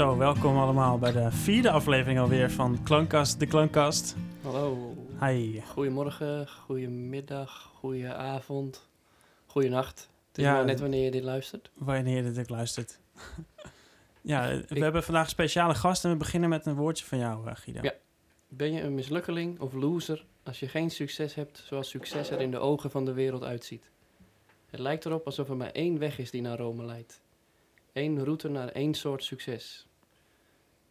Zo, welkom allemaal bij de vierde aflevering alweer van Klankkast, de Klankkast. Hallo. Hi. Goedemorgen, goedemiddag, goedenavond, goedenacht. Het is Ja, maar net wanneer je dit luistert. Wanneer je dit luistert. ja, we Ik- hebben vandaag een speciale gast en we beginnen met een woordje van jou, eh, Guido. Ja. Ben je een mislukkeling of loser als je geen succes hebt zoals succes er in de ogen van de wereld uitziet? Het lijkt erop alsof er maar één weg is die naar Rome leidt. Eén route naar één soort succes.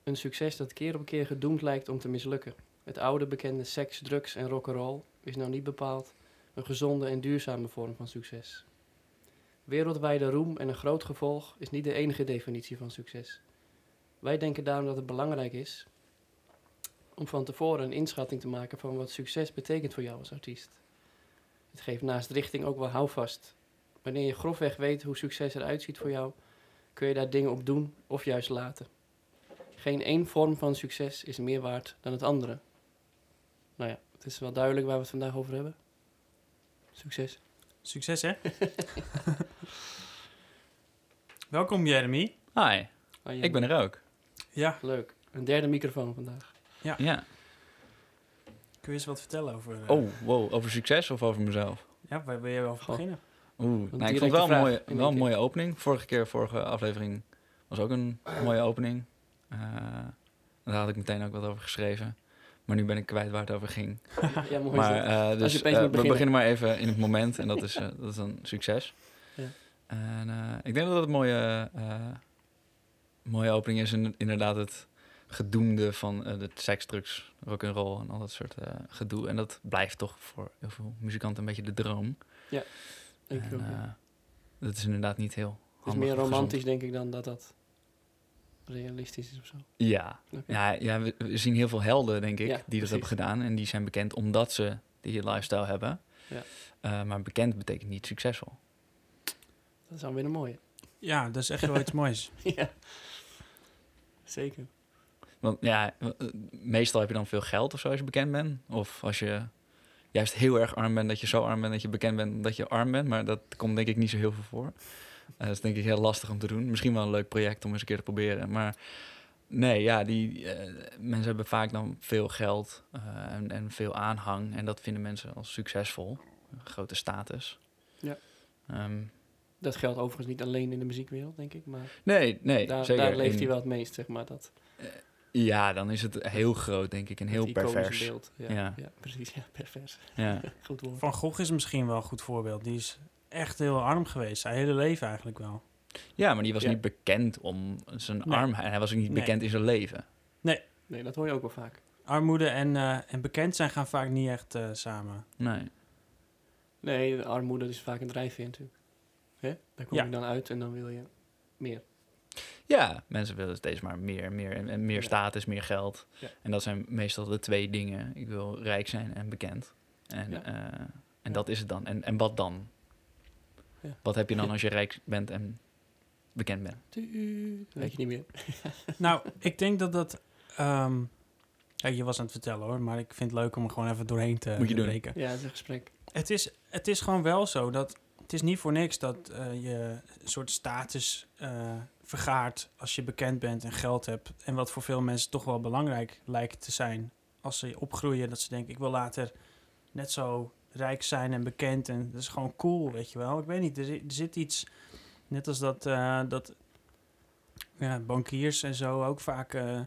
Een succes dat keer op keer gedoemd lijkt om te mislukken. Het oude bekende seks, drugs en rock'n'roll is nou niet bepaald een gezonde en duurzame vorm van succes. Wereldwijde roem en een groot gevolg is niet de enige definitie van succes. Wij denken daarom dat het belangrijk is om van tevoren een inschatting te maken van wat succes betekent voor jou als artiest. Het geeft naast richting ook wel houvast. Wanneer je grofweg weet hoe succes eruit ziet voor jou, kun je daar dingen op doen of juist laten. Geen één vorm van succes is meer waard dan het andere. Nou ja, het is wel duidelijk waar we het vandaag over hebben. Succes. Succes, hè? welkom, Jeremy. Hi, ja. ik ben er ook. Ja, Leuk. Een derde microfoon vandaag. Ja. kun je eens wat vertellen over... eh, Oh, wow, over succes of over mezelf? Ja, waar wil je over Goh. beginnen? Oeh, nou, ik vond het wel een mooie, wel een mooie opening. Vorige keer, vorige aflevering, was ook een mooie opening. Eh, daar had ik meteen ook wat over geschreven. Maar nu ben ik kwijt waar het over ging. Ja, mooi. Maar dat. eh, dus eh, we beginnen. maar even in het moment. En dat is, dat is een succes. Ja. En ik denk dat het een mooie, mooie opening is. En inderdaad het gedoemde van de seks, drugs, rock'n'roll en al dat soort gedoe. En dat blijft toch voor heel veel muzikanten een beetje de droom. Denk ik En, ook, ja. dat is inderdaad niet heel Het is meer gezond. romantisch, denk ik, dan dat dat realistisch is of zo. Ja, ja, ja we, we zien heel veel helden, denk ik, Ja, die dat precies. hebben gedaan. En die zijn bekend omdat ze die lifestyle hebben. Ja. Eh, maar bekend betekent niet succesvol. Dat is dan weer een mooie. Ja, dat is echt wel iets moois. ja. Zeker. Want ja, eh, meestal heb je dan veel geld of zo als je bekend bent. Of als je juist heel erg arm bent, dat je zo arm bent dat je bekend bent dat je arm bent. Maar dat komt denk ik niet zo heel veel voor. Eh, dat is denk ik heel lastig om te doen. Misschien wel een leuk project om eens een keer te proberen. Maar nee, ja, die eh, mensen hebben vaak dan veel geld eh, en, en veel aanhang. En dat vinden mensen als succesvol. Een grote status. Ja. Ehm, Dat geldt overigens niet alleen in de muziekwereld, denk ik. Maar nee, nee, daar, zeker. daar leeft In- hij wel het meest, zeg maar. Dat, Ja, dan is het heel groot, denk ik. En heel pervers. beeld. Ja, Ja. ja. precies. Ja, pervers. Ja. Goed woord. Van Gogh is misschien wel een goed voorbeeld. Die is echt heel arm geweest. Zijn hele leven eigenlijk wel. Ja, maar die was Ja. niet bekend om zijn Nee. armheid. Hij was ook niet Nee. bekend in zijn leven. Nee, dat hoor je ook wel vaak. Armoede en, eh, en bekend zijn gaan vaak niet echt eh, samen. Nee. Nee, de armoede is vaak een drijfveer natuurlijk. Hè? Daar kom Ja. je dan uit en dan wil je meer. Ja, mensen willen steeds maar meer, meer en, en meer Ja. status, meer geld. Ja. En dat zijn meestal de twee dingen. Ik wil rijk zijn en bekend. En, Ja. eh, en dat is het dan. En, en wat dan? Ja. Wat heb je dan als je rijk bent en bekend bent? Weet je niet meer. Nou, ik denk dat dat... ehm, ja, je was aan het vertellen hoor, maar ik vind het leuk om er gewoon even doorheen te, Moet je te doen. breken. Ja, het is een gesprek. Het is, het is gewoon wel zo dat... Het is niet voor niks dat eh, je een soort status eh, vergaart als je bekend bent en geld hebt. En wat voor veel mensen toch wel belangrijk lijkt te zijn. Als ze opgroeien, dat ze denken, ik wil later net zo rijk zijn en bekend. En dat is gewoon cool, weet je wel. Ik weet niet, er, zi- er zit iets... Net als dat, eh, dat ja, bankiers en zo ook vaak eh,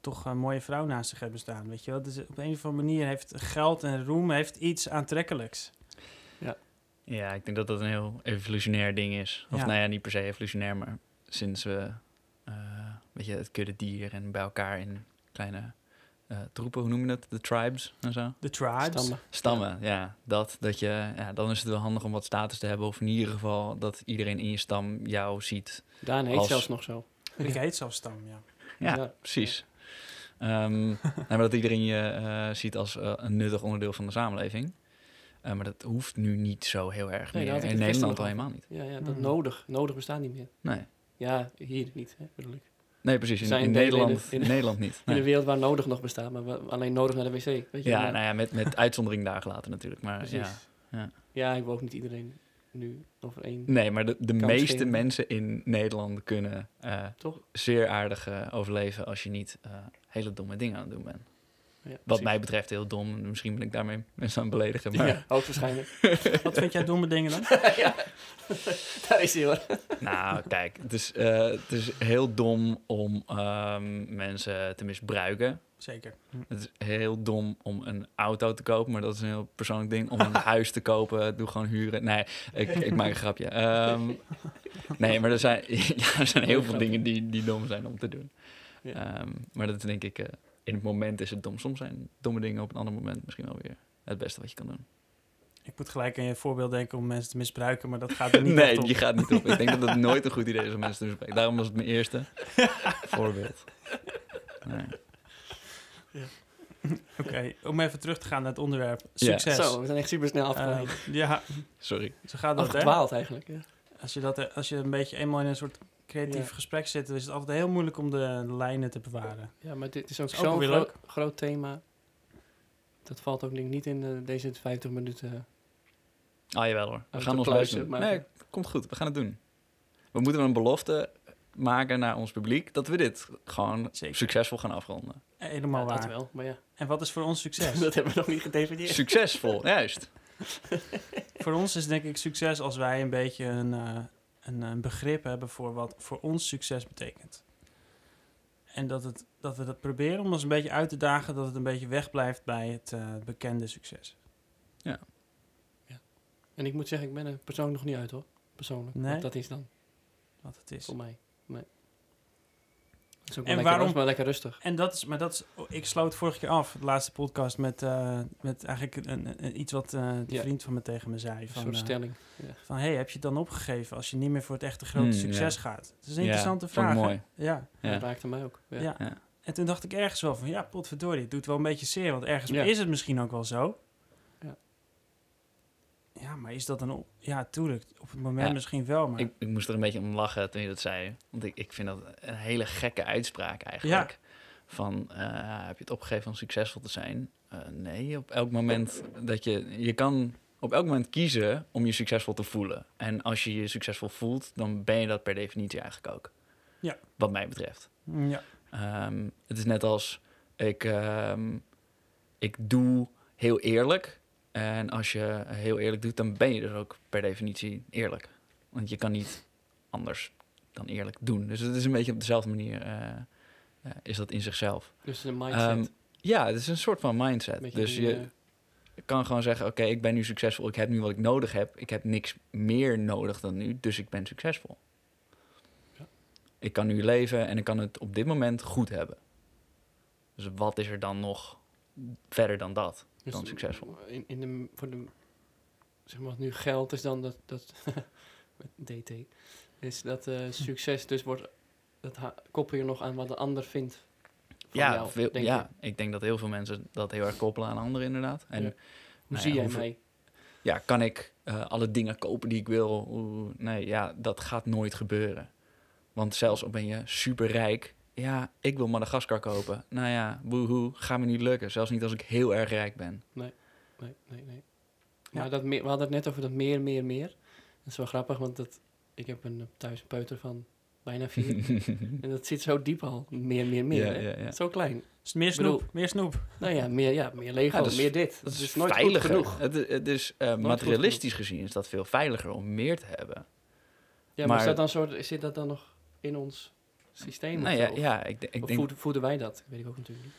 toch een mooie vrouw naast zich hebben staan, weet je wel. Dus op een of andere manier heeft geld en roem heeft iets aantrekkelijks. Ja, ik denk dat dat een heel evolutionair ding is. Of Ja. nou ja, niet per se evolutionair, maar sinds we, eh weet je, het kudde dier en bij elkaar in kleine eh, troepen, hoe noem je dat? De tribes en zo? De tribes. Stammen. Stammen, ja. Dat, dat je, ja. Dan is het wel handig om wat status te hebben. Of in ieder geval dat iedereen in je stam jou ziet. Daan heet Als- zelfs nog zo. Ik heet zelfs stam, ja. Ja, Ja. precies. Ehm, nee, maar dat iedereen je eh, ziet als eh, een nuttig onderdeel van de samenleving. Eh, maar dat hoeft nu niet zo heel erg Nee, meer. In Nederland al helemaal niet. Ja, ja dat Hmm. nodig. Nodig bestaat niet meer. Nee, Ja, hier niet, hè, bedoel ik. Nee precies. In, Nederland, de- in de- Nederland niet. In een wereld waar nodig nog bestaat, maar alleen nodig naar de wc. Weet je? Ja, Maar- nou ja, met, met uitzondering daar gelaten natuurlijk. Maar precies. ja, ja. Ja, ik wil ook niet iedereen nu over één. Nee, maar de, de meeste mensen in Nederland kunnen eh, Toch? zeer aardig eh, overleven als je niet eh, hele domme dingen aan het doen bent. Wat precies. mij betreft heel dom. Misschien ben ik daarmee mensen aan het beledigen. Maar Ja, hoogstwaarschijnlijk. Wat vind jij domme dingen dan? ja, daar is hij hoor. nou, kijk, het is, eh, het is heel dom om ehm, mensen te misbruiken. Zeker. Hm. Het is heel dom om een auto te kopen, maar dat is een heel persoonlijk ding. Om een huis te kopen, doe gewoon huren. Nee, ik, ik maak een grapje. Ehm, nee, maar er zijn, ja, er zijn heel veel dingen die, die dom zijn om te doen. Ja. Ehm, maar dat is denk ik, eh, in het moment is het dom. Soms zijn domme dingen op een ander moment misschien wel weer het beste wat je kan doen. Ik moet gelijk aan je voorbeeld denken om mensen te misbruiken, maar dat gaat er niet nee, op. die gaat niet op. Ik denk dat het nooit een goed idee is om mensen te misbruiken. Daarom was het mijn eerste voorbeeld. Nee. Oké, om even terug te gaan naar het onderwerp. Ja. Succes. Zo, we zijn echt super snel Eh, afgeleid. ja, Sorry. zo gaat dat, hè? Eigenlijk. Ja. Als je, dat, als je een beetje eenmaal in een soort creatief Ja. gesprek zit, dan is het altijd heel moeilijk om de lijnen te bewaren. ja, maar dit is ook zo'n gro- groot thema. Dat valt ook denk ik niet in eh, deze 50 minuten. Ah, jawel hoor. We gaan de ons maken. Nee, komt goed. We gaan het doen. We moeten een belofte maken naar ons publiek dat we dit gewoon Zeker. succesvol gaan afronden. Helemaal Ja, waar. dat wel, maar ja. En wat is voor ons succes? dat hebben we nog niet gedefinieerd. Succesvol, juist. voor ons is denk ik succes als wij een beetje een, eh, een, een begrip hebben voor wat voor ons succes betekent. En dat, het, dat we dat proberen om ons een beetje uit te dagen dat het een beetje wegblijft bij het eh, bekende succes. En ik moet zeggen, ik ben er persoonlijk nog niet uit hoor. Persoonlijk. Nee? Wat dat is dan, Wat het is. voor mij. Nee. Het is ook En lekker, waarom- maar lekker rustig. En dat is, maar dat is, oh, ik sloot vorige keer af, de laatste podcast, met, eh, met eigenlijk een, een- een- iets wat eh de Ja. vriend van me tegen me zei. Een Van, soort eh, stelling. Ja. van hey, heb je het dan opgegeven als je niet meer voor het echte grote Hmm, succes ja. gaat? Het is een interessante vraag. mooi. Ja. Dat raakte mij ook. Ja. Ja. Ja. En toen dacht ik ergens wel van, ja, potverdorie, het doet wel een beetje zeer. Want ergens Ja. is het misschien ook wel zo. Ja. Maar is dat dan... op- Ja, tuurlijk, op het moment Ja. misschien wel, maar... Ik, ik moest er een beetje om lachen toen je dat zei. Want ik, ik vind dat een hele gekke uitspraak eigenlijk. Van, eh, heb je het opgegeven om succesvol te zijn? Eh, nee, op elk moment dat je... Je kan op elk moment kiezen om je succesvol te voelen. En als je je succesvol voelt, dan ben je dat per definitie eigenlijk ook. Ja. Wat mij betreft. Ja. Ehm, het is net als ik, ehm, ik doe heel eerlijk. En als je heel eerlijk doet, dan ben je dus ook per definitie eerlijk. Want je kan niet anders dan eerlijk doen. Dus het is een beetje op dezelfde manier eh, eh, is dat in zichzelf. Dus een mindset. Ehm, ja, het is een soort van mindset. Beetje dus die, je kan gewoon zeggen, oké, ik ben nu succesvol. Ik heb nu wat ik nodig heb. Ik heb niks meer nodig dan nu, dus ik ben succesvol. Ja. Ik kan nu leven en ik kan het op dit moment goed hebben. Dus wat is er dan nog verder dan dat? Dus dan succesvol. In, in de, voor de, zeg maar, wat nu geld is dan dat, dat met DT, is dat eh, succes dus wordt, dat koppel je nog aan wat de ander vindt van ja, jou, veel, ja je. ik denk dat heel veel mensen dat heel erg koppelen aan anderen inderdaad. En Ja. Hoe nou zie ja, jij mij? ja, kan ik eh, alle dingen kopen die ik wil? Nee, ja, dat gaat nooit gebeuren. Want zelfs al ben je superrijk, ja, ik wil Madagaskar kopen. Nou ja, woehoe, gaat me niet lukken. Zelfs niet als ik heel erg rijk ben. Nee, nee, nee. Ja. Maar dat meer, we hadden het net over dat meer, meer, meer. Dat is wel grappig, want dat, ik heb een, thuis een peuter van bijna vier. en dat zit zo diep al. Meer, meer, meer. Ja, hè? ja, ja. Zo klein. Het meer snoep? bedoel- meer snoep. Nou ja, meer, ja, meer Lego, Ja, dat is- meer dit. Dat is, Dus nooit veiliger. genoeg. Het, het is eh, goed materialistisch gezien is dat veel veiliger om meer te hebben. Ja, maar, Maar- is dat dan soort, zit dat dan nog in ons systeem? nou ja, ja, ik, ik of denk... voeden, voeden wij dat? Weet ik ook natuurlijk niet.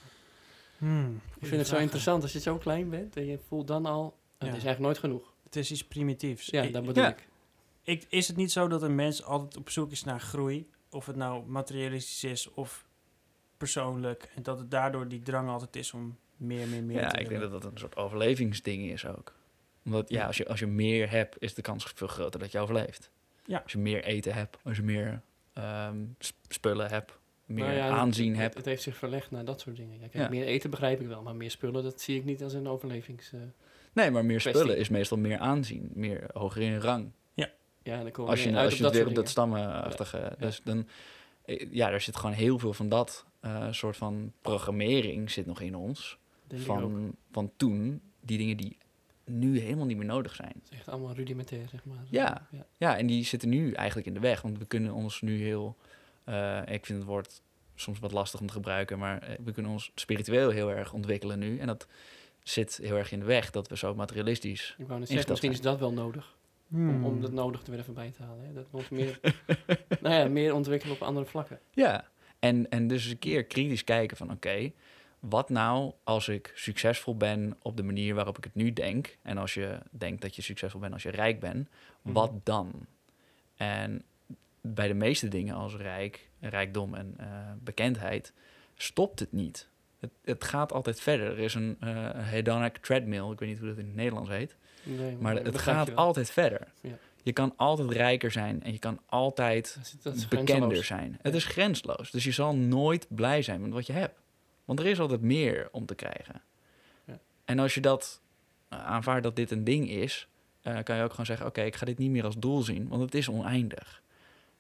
Hmm, Ik vind het zo interessant als je zo klein bent en je voelt dan al, "Oh, Ja. het is eigenlijk nooit genoeg. Het is iets primitiefs. Ja, dat bedoel Ja. ik. ik, is het niet zo dat een mens altijd op zoek is naar groei? Of het nou materialistisch is of persoonlijk. En dat het daardoor die drang altijd is om meer, meer, meer Ja, te ik denk dat dat een soort overlevingsding is ook. Omdat ja, Ja. als je, als je meer hebt, is de kans veel groter dat je overleeft. Ja. Als je meer eten hebt, als je meer ehm, sp- spullen hebt, meer Nou ja, aanzien het, hebt. Het, heeft zich verlegd naar dat soort dingen. Ja, kijk, Ja. Meer eten begrijp ik wel, maar meer spullen, dat zie ik niet als een overlevings... eh, nee, maar meer kwestie. spullen is meestal meer aanzien, meer hoger in rang. ja, en dan komen Als je, uit als op je dat weer op dat stammenachtige... Dus dan... eh, Ja, er zit gewoon heel veel van dat eh, soort van programmering zit nog in ons. denk. Van, van toen, die dingen die nu helemaal niet meer nodig zijn. Het is echt allemaal rudimentair, zeg maar. Ja. ja. Ja, en die zitten nu eigenlijk in de weg. Want we kunnen ons nu heel... eh, ik vind het woord soms wat lastig om te gebruiken... maar eh, we kunnen ons spiritueel heel erg ontwikkelen nu. En dat zit heel erg in de weg dat we zo materialistisch... Ik wou net zeggen, misschien is dat wel nodig. Hmm. Om, om dat nodig er weer even bij te halen. Hè? Dat we ons meer, nou ja, meer ontwikkelen op andere vlakken. Ja, en, en dus een keer kritisch kijken van... oké, wat nou als ik succesvol ben op de manier waarop ik het nu denk... en als je denkt dat je succesvol bent als je rijk bent, Mhm. wat dan? En bij de meeste dingen als rijk, rijkdom en eh, bekendheid stopt het niet. Het, het gaat altijd verder. Er is een eh, hedonic treadmill, ik weet niet hoe dat in het Nederlands heet... Nee, maar het gaat altijd verder. Ja. Je kan altijd rijker zijn en je kan altijd Dat is- dat is bekender zijn. Het is grensloos. Dus je zal nooit blij zijn met wat je hebt. Want er is altijd meer om te krijgen. Ja. En als je dat eh, aanvaardt dat dit een ding is, eh, kan je ook gewoon zeggen: Oké, ik ga dit niet meer als doel zien, want het is oneindig.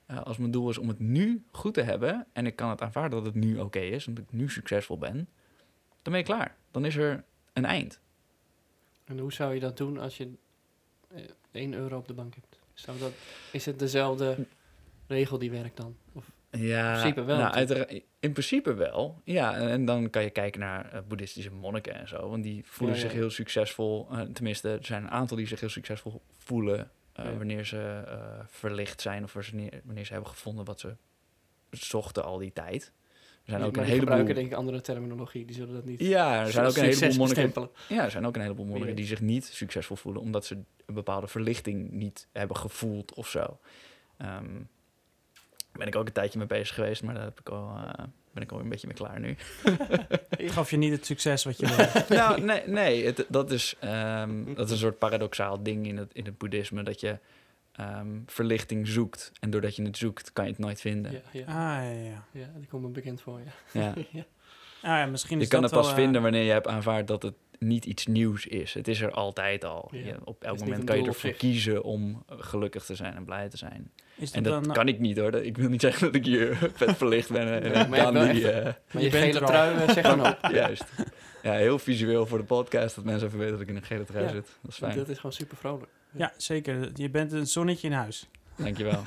Eh, als mijn doel is om het nu goed te hebben en ik kan het aanvaarden dat het nu oké is, omdat ik nu succesvol ben, dan ben je klaar. Dan is er een eind. En hoe zou je dat doen als je eh, 1 euro op de bank hebt? Zou dat, is het dezelfde regel die werkt dan? Of, Ja, In principe wel Nou, in principe wel. Ja, en, en dan kan je kijken naar eh, boeddhistische monniken en zo. Want die voelen Ja, zich ja. heel succesvol. eh, tenminste, er zijn een aantal die zich heel succesvol voelen... eh, Ja. wanneer ze verlicht zijn of wanneer, ze hebben gevonden wat ze zochten al die tijd. Er zijn ook een die heleboel... gebruiken denk ik andere terminologie. Die zullen dat niet Ja, er zijn ook een heleboel monniken bestempelen. ja, er zijn ook een heleboel monniken die zich niet succesvol voelen omdat ze een bepaalde verlichting niet hebben gevoeld of zo. Daar ben ik ook een tijdje mee bezig geweest, maar daar heb ik al, eh, ben ik al een beetje mee klaar nu. Ik gaf je niet het succes wat je wilde. nou, nee, nee het, dat, is, ehm, dat is een soort paradoxaal ding in het, in het boeddhisme, dat je ehm, verlichting zoekt. En doordat je het zoekt, kan je het nooit vinden. Ja, ja, Ah, ja, ja. ja, die komt me bekend voor, ja. Ja. ja. Ah, ja misschien is Je kan het pas wel, eh, vinden wanneer je hebt aanvaard dat het niet iets nieuws is. Het is er altijd al. Ja. Je- op elk moment kan je ervoor kiezen om gelukkig te zijn en blij te zijn. Is En dat dan, kan ik niet hoor. Ik wil niet zeggen dat ik hier vet verlicht ben en Nee, ik maar wel die... echt- eh, Maar Je je bent gele trui eh, zegt dan ook. juist. Ja, heel visueel voor de podcast. Dat mensen even weten dat ik in een gele trui Ja. zit. Dat is fijn. Dat is gewoon super vrolijk. Ja, zeker. Je bent een zonnetje in huis. Dankjewel.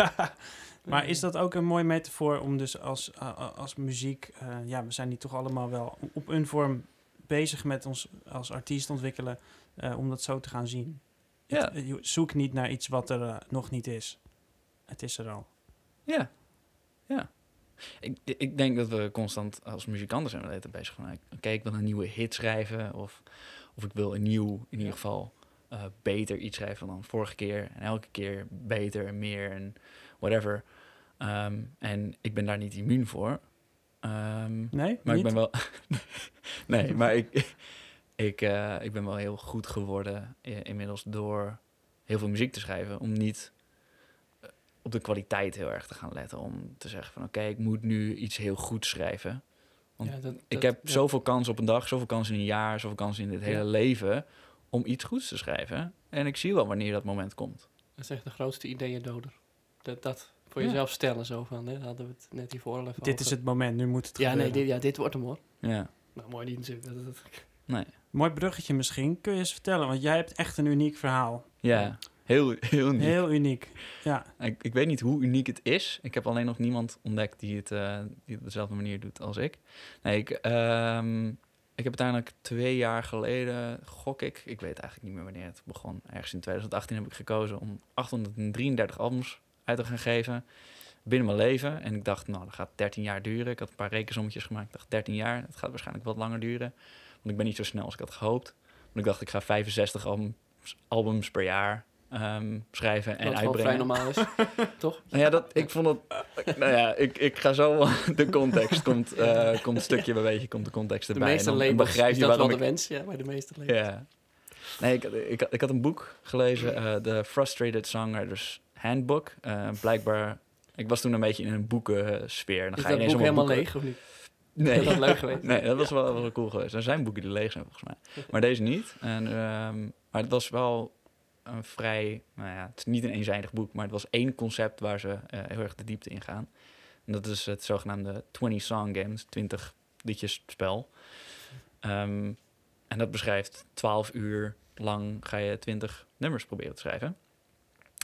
Maar is dat ook een mooi metafoor om dus als, als muziek... eh, ja, we zijn hier toch allemaal wel op een vorm bezig met ons als artiest ontwikkelen... eh, om dat zo te gaan zien. Ja. Het- zoek niet naar iets wat er eh, nog niet is. Het is er al. Ja. Ja. Ik, ik denk dat we constant als muzikanten zijn we de hele tijd bezig van... Oké, ik wil een nieuwe hit schrijven. Of, of ik wil een nieuw, in ieder geval eh, beter iets schrijven dan vorige keer. En elke keer beter en meer en whatever. Ehm, en ik ben daar niet immuun voor. Ehm, Nee? maar niet? ik ben wel... nee, maar ik, ik, eh, ik ben wel heel goed geworden i- inmiddels door heel veel muziek te schrijven. Om niet eh, op de kwaliteit heel erg te gaan letten. Om te zeggen van oké, ik moet nu iets heel goed schrijven. Want Ja, dat- ik heb ja. zoveel kansen op een dag, zoveel kansen in een jaar, zoveel kansen in dit hele Ja. leven om iets goeds te schrijven. En ik zie wel wanneer dat moment komt. Dat is echt de grootste ideeëndoder. Dat, dat voor Ja. jezelf stellen zo van, hè, daar hadden we het net hiervoor al even Dit over. is het moment, nu moet het Ja, nee, dit, ja, dit wordt hem hoor. Ja, Nou, mooi niet natuurlijk. Dat, dat, nee. Mooi bruggetje misschien. Kun je eens vertellen? Want jij hebt echt een uniek verhaal. Ja, heel, heel nieuw. Heel uniek. Ja. Ik, ik weet niet hoe uniek het is. Ik heb alleen nog niemand ontdekt die het, eh, die het op dezelfde manier doet als ik. Nee, ik, ehm, ik heb uiteindelijk twee jaar geleden, gok ik, ik weet eigenlijk niet meer wanneer het begon. Ergens in 2018 heb ik gekozen om 833 albums uit te gaan geven binnen mijn leven. En ik dacht, nou, dat gaat 13 jaar duren. Ik had een paar rekensommetjes gemaakt. Ik dacht, 13 jaar, dat gaat waarschijnlijk wat langer duren. Want ik ben niet zo snel als ik had gehoopt. Want ik dacht, ik ga 65 albums, albums per jaar ehm, schrijven en wat gewoon vrij uitbrengen. normaal is. Toch? Nou ja, dat, ik vond het... Nou ja, ik, ik ga zo... De context komt, eh, komt een stukje bij beetje, komt de context De erbij. meeste en dan begrijp je dat wel de wens, ja, bij de meeste labels. Ja. Nee, ik, ik, ik had een boek gelezen, eh The Frustrated Songwriters Handbook. Eh, blijkbaar... Ik was toen een beetje in een boekensfeer. En dan Is ga je dat ineens boek helemaal boeken- leeg of niet? Nee. Is dat leuk geweest? Nee, dat was wel, wel cool geweest. Er zijn boeken die leeg zijn volgens mij. Maar deze niet. En, ehm, maar het was wel een vrij... Nou ja, het is niet een eenzijdig boek, maar het was één concept waar ze eh, heel erg de diepte in gaan. En dat is het zogenaamde 20 Song Games, 20 liedjes spel. Ehm, en dat beschrijft 12 uur lang ga je 20 nummers proberen te schrijven.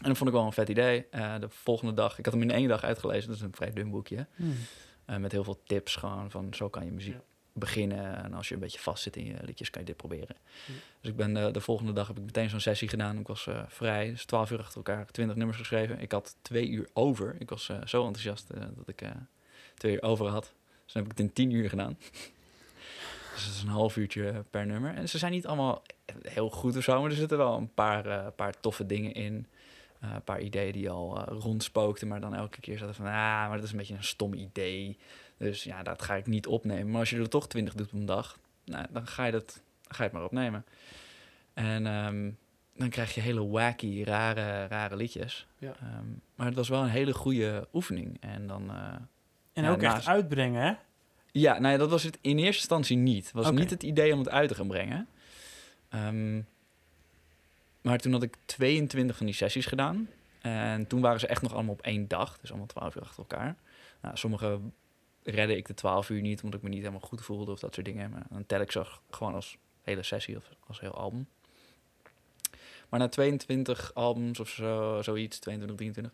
En dat vond ik wel een vet idee. Eh, de volgende dag, ik had hem in één dag uitgelezen, dat is een vrij dun boekje. Hmm. Eh, met heel veel tips gewoon van zo kan je muziek Ja. Beginnen. En als je een beetje vast zit in je liedjes, kan je dit proberen. Ja. Dus ik ben de, de volgende dag heb ik meteen zo'n sessie gedaan. Ik was eh, vrij, dus 12 uur achter elkaar, 20 nummers geschreven. Ik had twee uur over. Ik was eh, zo enthousiast eh, dat ik eh, twee uur over had. Dus dan heb ik het in 10 uur gedaan. dus dat is een half uurtje per nummer. En ze zijn niet allemaal heel goed of zo, maar er zitten wel een paar, eh, paar toffe dingen in. Eh, een paar ideeën die al eh, rondspookten, maar dan elke keer zaten van, ah, maar dat is een beetje een stom idee. Dus ja, dat ga ik niet opnemen. Maar als je er toch 20 doet op een dag, nou, dan ga je, dat, ga je het maar opnemen. En ehm, dan krijg je hele wacky, rare, rare liedjes. Ja. Ehm, maar het was wel een hele goede oefening. En dan... eh, En Ja, ook echt naast- uitbrengen, hè? ja, nou ja, dat was het in eerste instantie niet. Het was niet het idee om het uit te gaan brengen. Ehm, maar toen had ik 22 van die sessies gedaan. En toen waren ze echt nog allemaal op één dag. Dus allemaal 12 uur achter elkaar. Nou, sommige redde ik de 12 uur niet, omdat ik me niet helemaal goed voelde of dat soort dingen. Maar dan tel ik ze gewoon als hele sessie of als heel album. Maar na 22 albums of zo, zoiets, 22, 23,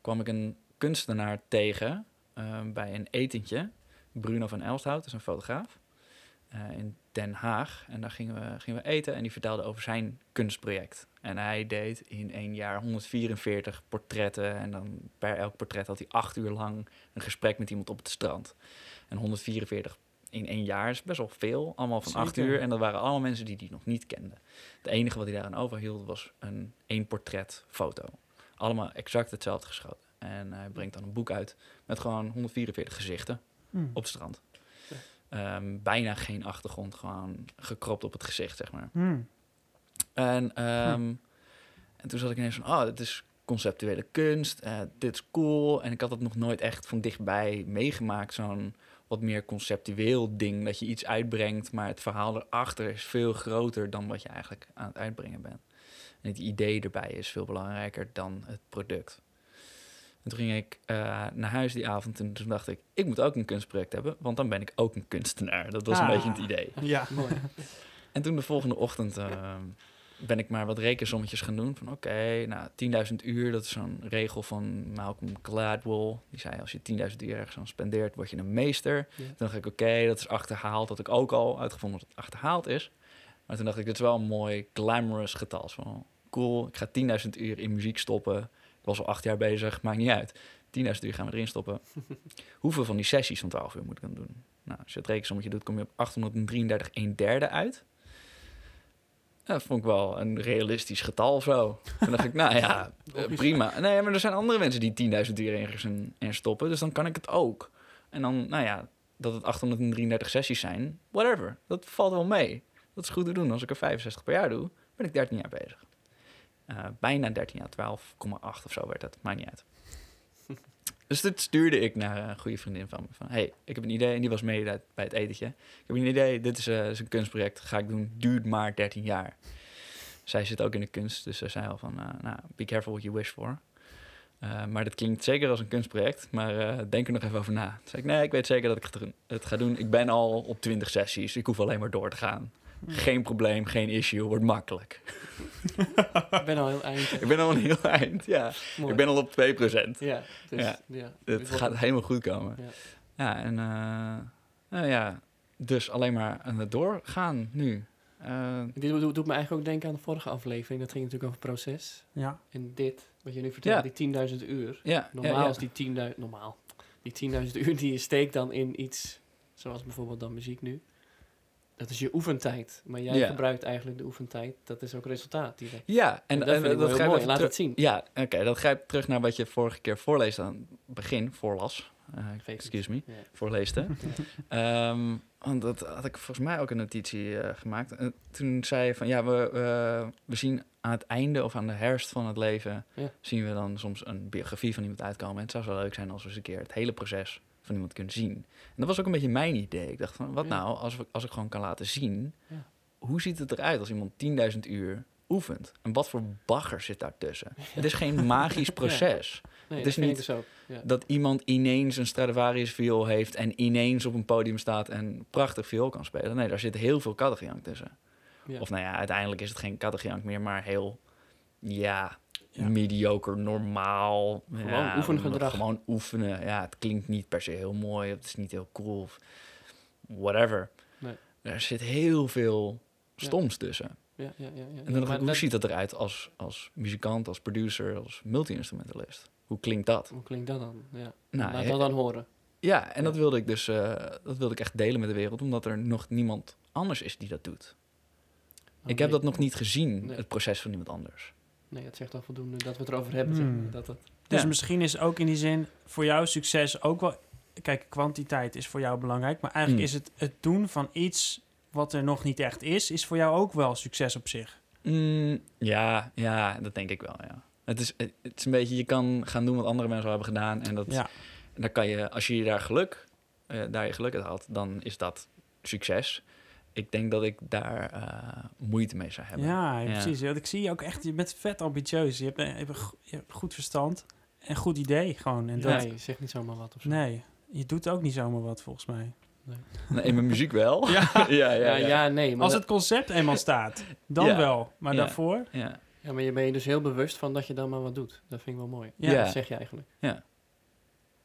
kwam ik een kunstenaar tegen ehm, bij een etentje. Bruno van Elsthout, is een fotograaf. eh, in Den Haag. En daar gingen we, gingen we eten en die vertelde over zijn kunstproject. En hij deed in één jaar 144 portretten. En dan per elk portret had hij acht uur lang een gesprek met iemand op het strand. En 144 in één jaar is best wel veel. Allemaal van acht uur. En dat waren allemaal mensen die hij nog niet kenden. Het enige wat hij daaraan overhield was een één portret foto. Allemaal exact hetzelfde geschoten. En hij brengt dan een boek uit met gewoon 144 gezichten Hmm. op het strand. Ehm, bijna geen achtergrond, gewoon gekropt op het gezicht, zeg maar. Hmm. En, ehm, en toen zat ik ineens van, oh, dit is conceptuele kunst, eh, dit is cool. En ik had het nog nooit echt van dichtbij meegemaakt, zo'n wat meer conceptueel ding, dat je iets uitbrengt, maar het verhaal erachter is veel groter dan wat je eigenlijk aan het uitbrengen bent. En het idee erbij is veel belangrijker dan het product. En toen ging ik eh, naar huis die avond en toen dacht ik, ik moet ook een kunstproject hebben, want dan ben ik ook een kunstenaar. Dat was een Ah. beetje het idee. Ja. Mooi. En toen de volgende ochtend ehm, ben ik maar wat rekensommetjes gaan doen. Van oké, nou 10.000 uur, dat is zo'n regel van Malcolm Gladwell. Die zei, als je 10.000 uur ergens aan spendeert, word je een meester. Ja. Toen dacht ik, oké, dat is achterhaald. Dat ik ook al uitgevonden dat het achterhaald is. Maar toen dacht ik, dit is wel een mooi glamorous getal. Zo van, cool, ik ga 10.000 uur in muziek stoppen. Ik was al acht jaar bezig, maakt niet uit. 10.000 uur gaan we erin stoppen. Hoeveel van die sessies van 12 uur moet ik dan doen? Nou, als je het rekensommetje doet, kom je op 833 1 derde uit. Ja, Dat vond ik wel een realistisch getal zo. Toen dacht ik, nou ja, eh, prima. Nee, maar er zijn andere mensen die 10.000 uur ergens in, in stoppen, dus dan kan ik het ook. En dan, nou ja, dat het 833 sessies zijn, whatever. Dat valt wel mee. Dat is goed te doen. Als ik er 65 per jaar doe, ben ik 13 jaar bezig. Eh, bijna 13 jaar, 12,8 of zo werd het. Maakt niet uit. Dus dit stuurde ik naar een goede vriendin van me. Van, hey, ik heb een idee. En die was mee bij het etentje. Ik heb een idee. Dit is, eh, is een kunstproject. Ga ik doen. Duurt maar 13 jaar. Zij zit ook in de kunst. Dus ze zei al van, eh, nou, be careful what you wish for. Eh, maar dat klinkt zeker als een kunstproject. Maar eh, denk er nog even over na. Toen zei ik, nee, ik weet zeker dat ik het- ga doen. Ik ben al op 20 sessies. Ik hoef alleen maar door te gaan. Geen probleem, geen issue. Wordt makkelijk. Ik ben al heel eind. Ik ben al een heel eind. Ja, Mooi. ik ben al op 2%. Ja, dus, Ja. ja. Het wordt- gaat helemaal goed komen. Ja. Ja, en eh, nou ja, dus alleen maar aan het doorgaan nu. Eh, Dit doet, doet me eigenlijk ook denken aan de vorige aflevering. Dat ging natuurlijk over proces. Ja. En dit, wat je nu vertelt, die 10.000 uur. Normaal is die 10.000... Normaal. Die 10.000 uur die je steekt dan in iets... Zoals bijvoorbeeld dan muziek nu. Dat is je oefentijd. Maar jij Ja. gebruikt eigenlijk de oefentijd. Dat is ook resultaat direct. Ja, en, En dat en heel grijpt mooi. Laat het zien. Ja, oké, dat grijpt terug naar wat je vorige keer voorleest aan het begin, voorlas. Eh, excuse me, Ja. voorleeste. Ehm, want dat had ik volgens mij ook een notitie eh, gemaakt. En toen zei je van, ja, we, we- we zien aan het einde of aan de herfst van het leven... Ja. zien we dan soms een biografie van iemand uitkomen. En het zou zo leuk zijn als we eens een keer het hele proces van iemand kunnen zien. En dat was ook een beetje mijn idee. Ik dacht van, wat Ja. nou als, we, als ik gewoon kan laten zien... Ja. hoe ziet het eruit als iemand 10.000 uur oefent? En wat voor bagger zit daartussen? Het is geen magisch proces. Nee, Het is niet- ik dus. Ja. Dat iemand ineens een Stradivarius viool heeft... en ineens op een podium staat en prachtig viool kan spelen. Nee, daar zit heel veel kaddegiank tussen. Ja. Of nou ja, uiteindelijk is het geen kattengejank meer, maar heel, ja, Ja. mediocre, normaal. Gewoon oefengedrag. Gewoon oefenen. Ja, het klinkt niet per se heel mooi. Het is niet heel cool. Of whatever. Nee. Er zit heel veel stoms tussen. Ja, ja, ja, ja. En dan Maar hoe dat- ziet dat eruit als, als muzikant, als producer, als multi-instrumentalist? Hoe klinkt dat? Hoe klinkt dat dan? Ja. Nou, Laat dat dan horen. Ja, en Ja. dat wilde ik dus eh, dat wilde ik echt delen met de wereld, omdat er nog niemand anders is die dat doet. ik heb Nee. dat nog niet gezien, Nee. het proces van iemand anders. Nee, het zegt al voldoende dat we het erover hebben. Hmm. dat, dat, Dus Ja. misschien is ook in die zin voor jou succes ook wel... Kijk, kwantiteit is voor jou belangrijk. Maar eigenlijk Hmm. is het het doen van iets wat er nog niet echt is... is voor jou ook wel succes op zich. Mm, ja, ja, dat denk ik wel, ja. Het is, het is een beetje, je kan gaan doen wat andere mensen al hebben gedaan. En dat, Ja. en dan kan je, als je daar geluk, eh, daar je geluk uit had, dan is dat succes. Ik denk dat ik daar eh, moeite mee zou hebben. Ja, Ja. precies. Want Ik zie je ook echt, je bent vet ambitieus. Je hebt, een- je hebt, een go- je hebt goed verstand en goed idee gewoon. En dat, nee, zeg niet zomaar wat of zo. nee, je doet ook niet zomaar wat volgens mij. Nee, in mijn muziek wel. Ja, ja, ja, Ja, ja. nee. Maar, als het concept eenmaal staat, dan Ja. wel. Maar Ja. daarvoor, ja. Ja, maar je bent je dus heel bewust van dat je dan maar wat doet. Dat vind ik wel mooi. Ja. Ja. Dat zeg je eigenlijk. Ja.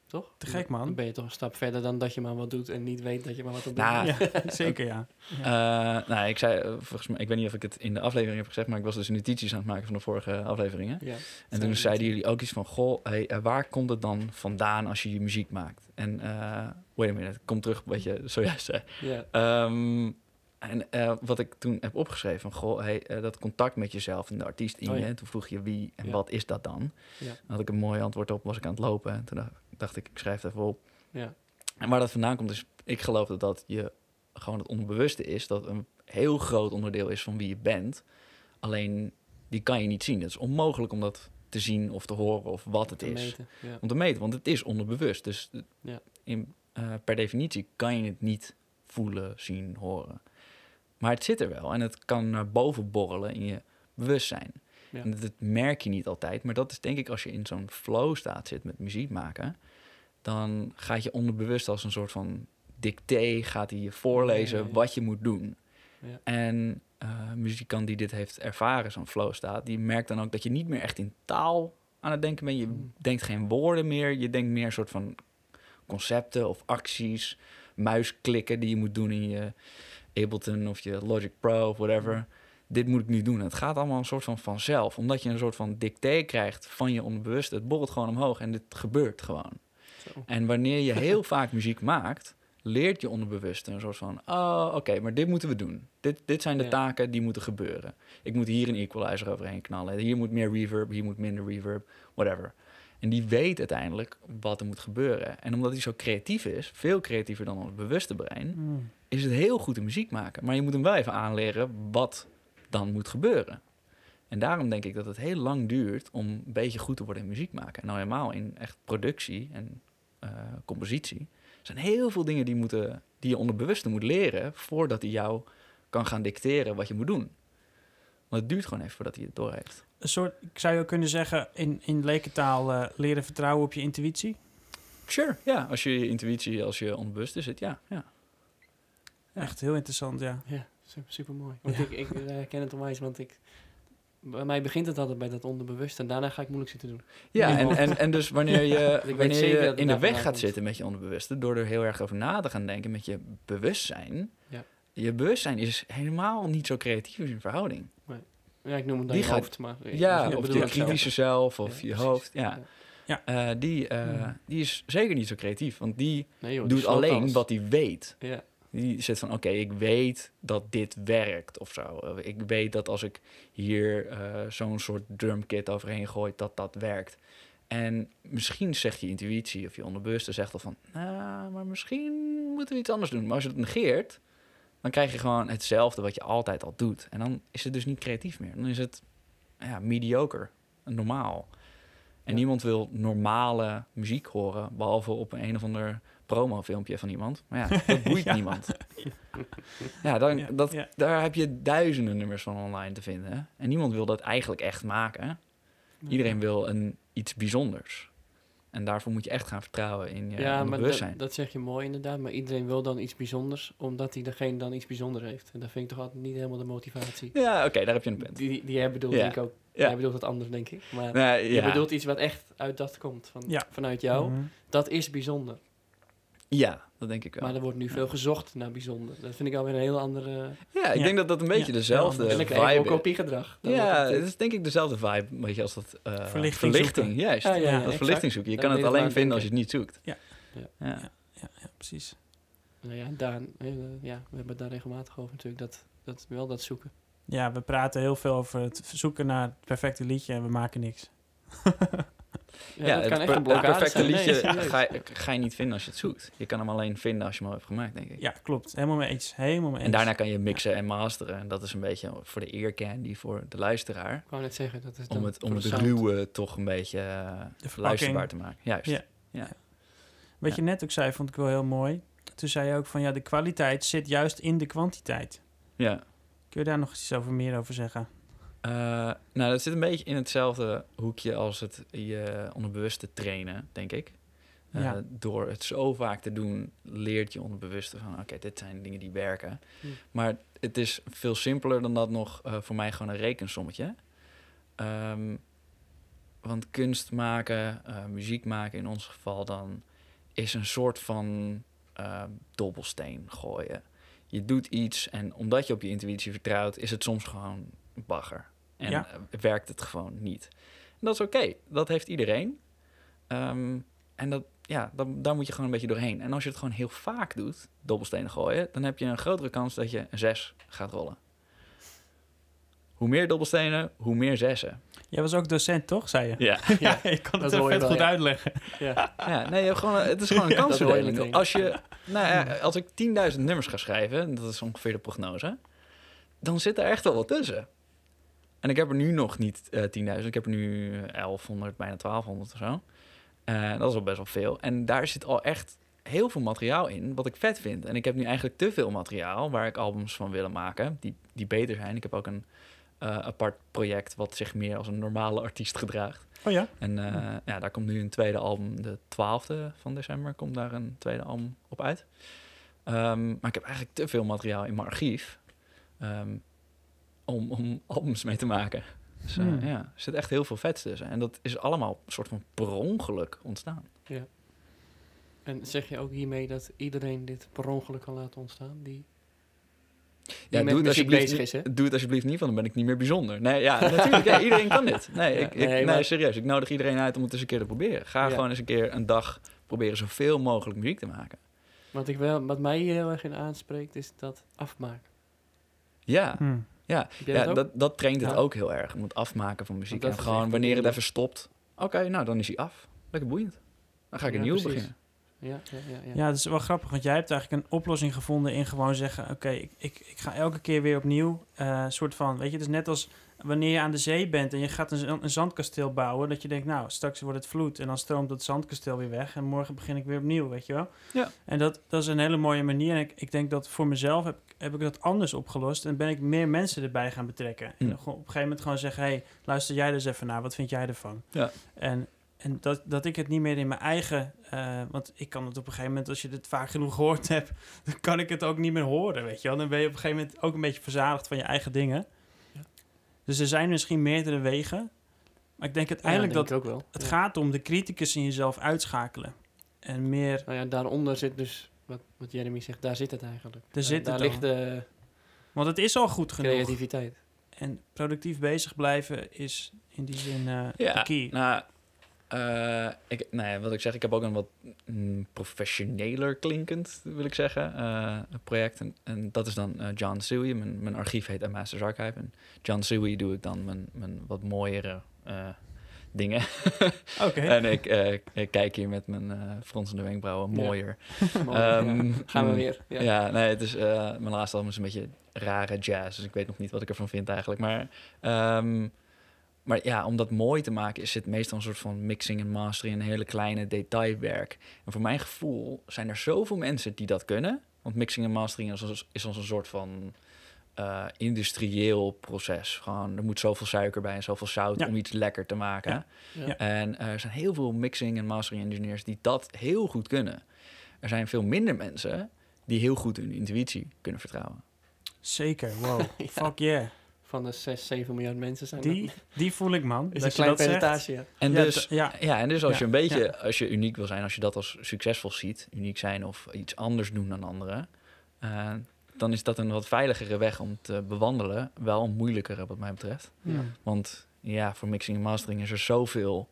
Toch? Te gek, man. Dan ben je toch een stap verder dan dat je maar wat doet en niet weet dat je maar wat op doet. Nou, ja, zeker ja. Eh, nou, ik zei, eh, volgens mij, ik weet niet of ik het in de aflevering heb gezegd, maar ik was dus notities aan het maken van de vorige afleveringen. Ja. En toen zeiden jullie ook iets van, goh, hey, eh, waar komt het dan vandaan als je je muziek maakt? En, eh wait a minute, ik kom terug op wat je zojuist zei. Ja. Ehm, en eh, wat ik toen heb opgeschreven, van, goh, hey, eh, dat contact met jezelf en de artiest in Oh, je. ja. En toen vroeg je wie en Ja. wat is dat dan? Ja. Dan had ik een mooi antwoord op, was ik aan het lopen. En toen dacht, ik, ik schrijf het even op. Ja. En waar dat vandaan komt is, ik geloof dat dat je gewoon het onderbewuste is, dat een heel groot onderdeel is van wie je bent. Alleen die kan je niet zien. Het is onmogelijk om dat te zien of te horen of wat het is. meten. Om te meten, want het is onderbewust. Dus Ja. in, eh, per definitie kan je het niet voelen, zien, horen. Maar het zit er wel en het kan naar boven borrelen in je bewustzijn. Ja. En dat, merk je niet altijd, maar dat is denk ik als je in zo'n flow staat zit met muziek maken, dan gaat je onderbewust als een soort van dicté, gaat hij je voorlezen Ja, ja, ja. wat je moet doen. Ja. En een muzikant die dit heeft ervaren, zo'n flow staat, die merkt dan ook dat je niet meer echt in taal aan het denken bent. Je Mm. denkt geen woorden meer, je denkt meer een soort van concepten of acties, muisklikken die je moet doen in je Ableton of je Logic Pro of whatever. Dit moet ik nu doen. Het gaat allemaal een soort van vanzelf, omdat je een soort van dicté krijgt van je onderbewuste. Het borrelt gewoon omhoog en dit gebeurt gewoon. Zo. En wanneer je heel vaak muziek maakt, leert je onderbewuste een soort van... oh, oké, maar dit moeten we doen. Dit, dit zijn de Ja. taken die moeten gebeuren. Ik moet hier een equalizer overheen knallen. Hier moet meer reverb, hier moet minder reverb, whatever. En die weet uiteindelijk wat er moet gebeuren. En omdat hij zo creatief is, veel creatiever dan ons bewuste brein... Mm. is het heel goed in muziek maken. Maar je moet hem wel even aanleren wat dan moet gebeuren. En daarom denk ik dat het heel lang duurt om een beetje goed te worden in muziek maken. En nou helemaal in echt productie en eh, compositie. Er zijn heel veel dingen die, moeten, die je onderbewuste moet leren... voordat hij jou kan gaan dicteren wat je moet doen. Want het duurt gewoon even voordat hij het doorheeft. Een soort, ik zou je ook kunnen zeggen, in, in lekentaal eh, leren vertrouwen op je intuïtie. Sure, ja. Als je je intuïtie, als je onbewuste zit, ja. ja. Ja. Echt heel interessant, ja. Ja, super, super mooi. Want Ja. ik, ik eh, herken het onwijs, want ik... Bij mij begint het altijd bij dat onderbewuste en daarna ga ik moeilijk zitten doen. Ja, en, en, en dus wanneer je, wanneer je het in de weg gaat komt. zitten met je onderbewuste, door er heel erg over na te gaan denken met je bewustzijn, Ja. je bewustzijn is helemaal niet zo creatief in verhouding. Ja, ik noem het dan Die je gaat- hoofd, maar... Ja, ik of bedoel je kritische zelf of Ja, je hoofd. Ja. Ja. Eh, die, eh, die is zeker niet zo creatief, want die Nee, joh, die doet alleen alles. wat hij weet. Ja, Die zit van, oké, ik weet dat dit werkt of zo. Ik weet dat als ik hier eh, zo'n soort drumkit overheen gooi, dat dat werkt. En misschien zegt je intuïtie of je onderbewuste zegt al van... nou, maar misschien moeten we iets anders doen. Maar als je het negeert, dan krijg je gewoon hetzelfde wat je altijd al doet. En dan is het dus niet creatief meer. Dan is het ja, mediocre, normaal. En Ja. niemand wil normale muziek horen, behalve op een, een of ander promofilmpje van iemand. Maar ja, dat boeit Ja. niemand. Ja, dan, dat, daar heb je duizenden nummers van online te vinden. En niemand wil dat eigenlijk echt maken. Iedereen wil een, iets bijzonders. En daarvoor moet je echt gaan vertrouwen in je Ja, maar onderbewustzijn. dat, dat zeg je mooi inderdaad. Maar iedereen wil dan iets bijzonders, omdat hij degene dan iets bijzonders heeft. En dat vind ik toch altijd niet helemaal de motivatie. Ja, oké, daar heb je een punt. Die, die jij bedoelt Ja. denk ik ook. Ja. Jij bedoelt het anders, denk ik. Maar Nee, je ja. bedoelt iets wat echt uit dat komt, van, Ja. vanuit jou. Mhm. Dat is bijzonder. Ja, dat denk ik wel. Maar er wordt nu veel gezocht naar bijzonder. Dat vind ik alweer een heel andere... Ja, ik Ja. denk dat dat een beetje Ja, dezelfde en ook vibe is. kopiegedrag. Dan Ja, het, is denk ik dezelfde vibe, weet je, als dat eh, Verlichting verlichting. zoeken. Juist, Ja, ja, dat exact. verlichting zoeken. Je Daar kan het alleen vinden als je het niet zoekt. Ja. ja. Ja. Ja, ja, precies. Nou ja, Daan, eh, ja, we hebben het daar regelmatig over natuurlijk. Dat, dat, wel dat zoeken. Ja, we praten heel veel over het zoeken naar het perfecte liedje en we maken niks. Ja, dat het, kan echt een blokkade perfecte zijn. Liedje ga, je, ga je niet vinden als je het zoekt. Je kan hem alleen vinden als je hem al hebt gemaakt, denk ik. Ja, klopt. Helemaal mee eens. Helemaal mee eens. En daarna kan je mixen en masteren. En dat is een beetje voor de ear candy voor de luisteraar. Ik wou net zeggen, dat is dan Om het, om het ruwe toch een beetje eh, luisterbaar te maken. Juist. Ja. Wat je net ook zei, vond ik wel heel mooi. Toen zei je ook van ja, de kwaliteit zit juist in de kwantiteit. ja. Kun je daar nog iets over meer over zeggen? Eh, nou, dat zit een beetje in hetzelfde hoekje als het je onderbewuste trainen, denk ik. Eh, Ja. Door het zo vaak te doen, leert je onderbewuste van... oké, dit zijn dingen die werken. Hm. Maar het is veel simpeler dan dat nog eh, voor mij gewoon een rekensommetje. Ehm, want kunst maken, muziek maken in ons geval dan... is een soort van dobbelsteen gooien. Je doet iets en omdat je op je intuïtie vertrouwt... is het soms gewoon bagger. En Ja. eh, werkt het gewoon niet. En dat is oké, dat heeft iedereen. Ehm, en dat, ja, dan, daar moet je gewoon een beetje doorheen. En als je het gewoon heel vaak doet, dobbelstenen gooien, dan heb je een grotere kans dat je een zes gaat rollen. Hoe meer dobbelstenen, hoe meer zessen. Jij was ook docent, toch? Zei je? Ja, Ja, ik kan Dat het wel, goed ja. uitleggen. Ja. ja nee, je hebt gewoon, het is gewoon een Dat hoor je kansverdeling. Als, je, nou ja, als ik 10.000 nummers ga schrijven, dat is ongeveer de prognose, dan zit er echt wel wat tussen. En ik heb er nu nog niet eh 10.000, ik heb er nu 1100, bijna 1200 of zo. Eh, dat is al best wel veel. En daar zit al echt heel veel materiaal in, wat ik vet vind. En ik heb nu eigenlijk te veel materiaal waar ik albums van willen maken, die, die beter zijn. Ik heb ook een eh, apart project wat zich meer als een normale artiest gedraagt. Oh ja? En eh, ja, daar komt nu een tweede album, de 12e van december, komt daar een tweede album op uit. Ehm, maar ik heb eigenlijk te veel materiaal in mijn archief ehm, om, om albums mee te maken. Dus eh, Hmm. ja, er zit echt heel veel vets tussen. En dat is allemaal een soort van per ongeluk ontstaan. En zeg je ook hiermee dat iedereen dit per ongeluk kan laten ontstaan? Die, die Ja, met doe het, alsjeblieft, bezig is, hè? doe het alsjeblieft niet, want dan ben ik niet meer bijzonder. Nee, ja, natuurlijk. Ja, iedereen kan dit. Nee, Ja, ik, ik, nee, nee, maar- serieus. Ik nodig iedereen uit om het eens een keer te proberen. Ga Ja. gewoon eens een keer een dag proberen zoveel mogelijk muziek te maken. Wat, ik wel, wat mij hier heel erg in aanspreekt, is dat afmaken. Ja, Hm. Ja. Ja, dat dat, dat traint het Ja. ook heel erg. Om het afmaken van muziek. En gewoon wanneer het even stopt. Oké, nou dan is hij af. Lekker boeiend. Dan ga ik Ja, een nieuw precies. beginnen. Ja, ja, ja, ja. Ja, dat is wel grappig, want jij hebt eigenlijk een oplossing gevonden in gewoon zeggen: Oké, ik, ik, ik ga elke keer weer opnieuw. eh soort van, weet je, het is net als wanneer je aan de zee bent en je gaat een, een zandkasteel bouwen. Dat je denkt, nou, straks wordt het vloed en dan stroomt dat zandkasteel weer weg en morgen begin ik weer opnieuw, weet je wel. Ja. En dat, dat is een hele mooie manier. En ik, ik denk dat voor mezelf heb, heb ik dat anders opgelost en ben ik meer mensen erbij gaan betrekken. En Hm. gewoon op een gegeven moment gewoon zeggen: hey, luister jij eens even naar, wat vind jij ervan? Ja. En en dat, dat ik het niet meer in mijn eigen... eh, want ik kan het op een gegeven moment, als je het vaak genoeg gehoord hebt... dan kan ik het ook niet meer horen, weet je wel. Dan ben je op een gegeven moment ook een beetje verzadigd van je eigen dingen. Dus er zijn misschien meerdere wegen. Maar ik denk uiteindelijk Ja, denk dat ik ook wel. het Ja. gaat om de criticus in jezelf uitschakelen. En meer... Nou ja, daaronder zit dus, wat, wat Jeremy zegt, daar zit het eigenlijk. Daar zit daar het ligt al. de Want het is al goed genoeg. creativiteit. En productief bezig blijven is in die zin eh Ja, de key. nou, eh, ik, nou ja, wat ik zeg, ik heb ook een wat mm, professioneler klinkend, wil ik zeggen, eh, project. En, en dat is dan eh, John Suey. Mijn, mijn archief heet A Masters Archive. En John Suey doe ik dan mijn, mijn wat mooiere dingen. Oké. en ik, ik kijk hier met mijn fronsende wenkbrauwen Ja. mooier. Mooi, Ehm, ja. Gaan we mm, weer. Ja. Ja, nee, het is, mijn laatste album is een beetje rare jazz. Dus ik weet nog niet wat ik ervan vind eigenlijk. Maar, ehm, maar ja, om dat mooi te maken is het meestal een soort van mixing en mastering. Een hele kleine detailwerk. En voor mijn gevoel zijn er zoveel mensen die dat kunnen. Want mixing en mastering is als, is als een soort van... eh, industrieel proces. Gewoon, er moet zoveel suiker bij en zoveel zout Ja. om iets lekker te maken. Ja. Ja. Ja. En er zijn heel veel mixing en mastering engineers die dat heel goed kunnen. Er zijn veel minder mensen die heel goed hun intuïtie kunnen vertrouwen. Zeker, wow. Ja. Fuck yeah. Van de 6, 7 miljard mensen zijn Die, dat. die voel ik, man. Is Dat een klein percentage, ja. En Ja, dus ja. Ja, en dus als Ja, je een beetje, ja. als je uniek wil zijn, als je dat als succesvol ziet, uniek zijn of iets anders doen dan anderen, eh, dan is dat een wat veiligere weg om te bewandelen. Wel een moeilijkere wat mij betreft. Ja. Want ja, voor mixing en mastering is er zoveel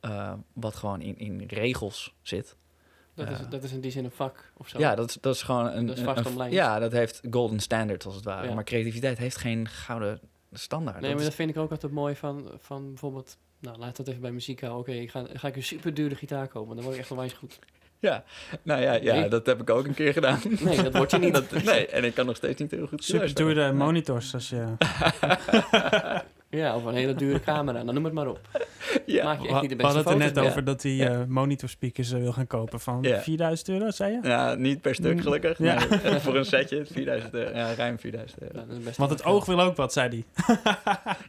eh, wat gewoon in, in regels zit. Dat, is, Ja. dat is in die zin een vak of zo. Ja, dat is, dat is gewoon een... Dat is een- vast een-. Ja, dat heeft golden standard als het ware. Ja. Maar creativiteit heeft geen gouden standaard. Nee, Dat maar is- dat vind ik ook altijd mooi van, van bijvoorbeeld... Nou, laat dat even bij muziek houden. Oké, ik ga, ga ik een super dure gitaar kopen. Dan word ik echt onwijs goed. Ja, nou ja, ja Nee. dat heb ik ook een keer gedaan. Nee, dat wordt je niet. Dat, nee, en ik kan nog steeds niet heel goed Super dure Nee. monitors als je... Ja, of een hele dure camera. Dan noem het maar op. Ja, Maak je We echt niet de we beste hadden het er net over dat hij Ja. eh, monitorspeakers eh, wil gaan kopen van Ja. 4000 euro, zei je? Ja, niet per stuk Mm, gelukkig. ja. maar voor een setje 4000 euro. Ja, ruim 4000 euro. Ja, dat is best Want het oog wil ook wat, zei hij.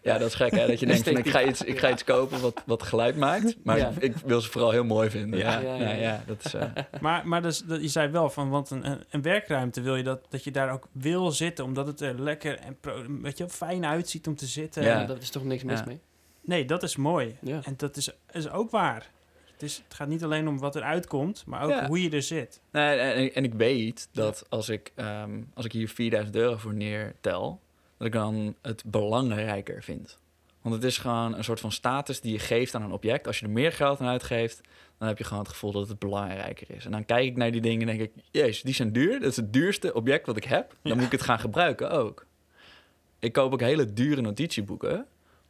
Ja, dat is gek hè. Dat je denkt van ik ga iets, ik ga iets kopen wat, wat geluid maakt. Maar Ja. ik, ik wil ze vooral heel mooi vinden. Ja, Ja, ja, ja, ja, ja. dat is... eh, Maar, maar dus, dat, je zei wel van, want een, een- werkruimte wil je dat, dat je daar ook wil zitten, omdat het er lekker en pro, weet je, fijn uitziet om te zitten. Ja. Ja, daar is toch niks mis Ja. mee? Nee, dat is mooi. Ja. En dat is, is ook waar. Het, is, het gaat niet alleen om wat eruit komt, maar ook Ja. hoe je er zit. Nee, en, en ik weet dat als ik, ehm, als ik hier 4000 euro voor neertel, dat ik dan het belangrijker vind. Want het is gewoon een soort van status die je geeft aan een object. Als je er meer geld aan uitgeeft, dan heb je gewoon het gevoel dat het belangrijker is. En dan kijk ik naar die dingen en denk ik, jezus, die zijn duur. Dat is het duurste object wat ik heb. Dan Ja. moet ik het gaan gebruiken ook. Ik koop ook hele dure notitieboeken.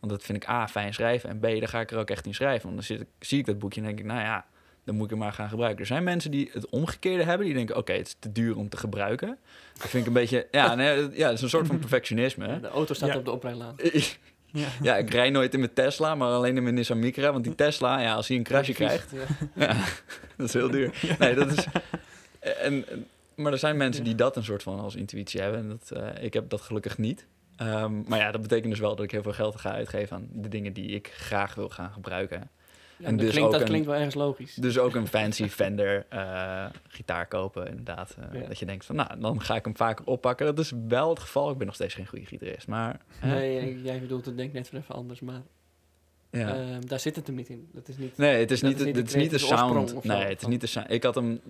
Want dat vind ik A, fijn schrijven. En B, daar ga ik er ook echt in schrijven. Want dan zit ik, zie ik dat boekje en denk ik, nou ja, dan moet ik hem maar gaan gebruiken. Er zijn mensen die het omgekeerde hebben. Die denken, oké, het is te duur om te gebruiken. Dat vind ik een beetje... Ja, nee, dat- ja, dat is een soort van perfectionisme. hè. De auto staat Ja. op de oprijlaan. Ja. Ja, ik rij nooit in mijn Tesla, maar alleen in mijn Nissan Micra. Want die Tesla, ja, als hij een crashje krijgt, Ja. ja, dat is heel duur. Nee, dat is... En, en- maar er zijn mensen die dat een soort van als intuïtie hebben. En dat, eh, ik heb dat gelukkig niet. Ehm, maar ja, dat betekent dus wel dat ik heel veel geld ga uitgeven aan de dingen die ik graag wil gaan gebruiken. Ja, En dat, dus klinkt, ook dat een- klinkt wel ergens logisch. Dus ook een fancy Fender eh, gitaar kopen, inderdaad. Eh, Ja. Dat je denkt van, nou, dan ga ik hem vaker oppakken. Dat is wel het geval. Ik ben nog steeds geen goede gitarist, maar... Nee, jij bedoelt het denk net weer even anders, maar ja. ehm, daar zit het hem niet in. Dat is niet... Nee, het is niet, is het is niet de sound. Nee, het is niet de sound. Ik had hem...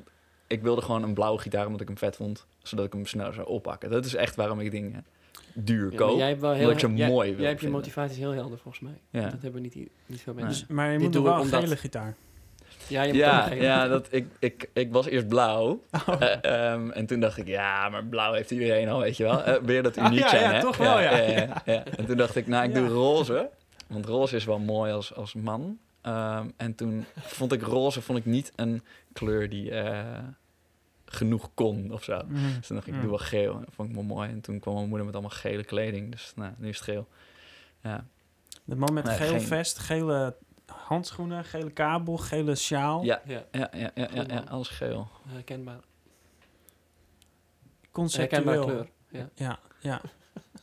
Ik wilde gewoon een blauwe gitaar omdat ik hem vet vond. Zodat ik hem sneller zou oppakken. Dat is echt waarom ik dingen duur Ja, koop. jij hebt wel heel, omdat ik ze jij, mooi wil Jij hebt je vinden. motivaties heel helder volgens mij. Ja. Dat hebben niet, niet veel mensen. Dus, maar je Dit moet wel een gele gitaar. Ja, je moet ook Ja, ja dat, ik, ik, ik was eerst blauw. Oh. Eh, ehm, en toen dacht ik, ja, maar blauw heeft iedereen al, weet je wel. Eh, weer dat Ah, uniek ja, zijn, ja, hè? toch wel, ja. Ja, ja, ja. En toen dacht ik, nou, ik Ja. doe roze. Want roze is wel mooi als, als man. Ehm, en toen vond ik roze vond ik niet een kleur die eh, genoeg kon of zo. Mhm. Dus toen dacht ik, ik Mm. doe wel geel. En dat vond ik wel mooi. En toen kwam mijn moeder met allemaal gele kleding. Dus nou, nu is het geel. Ja, De man met Nee, geel geen- vest, gele handschoenen, gele kabel, gele sjaal. ja, Ja, ja, ja, ja, ja, Goed, ja, man. alles geel. herkenbaar. Conceptueel. Herkenbare kleur. Ja. Ja, ja.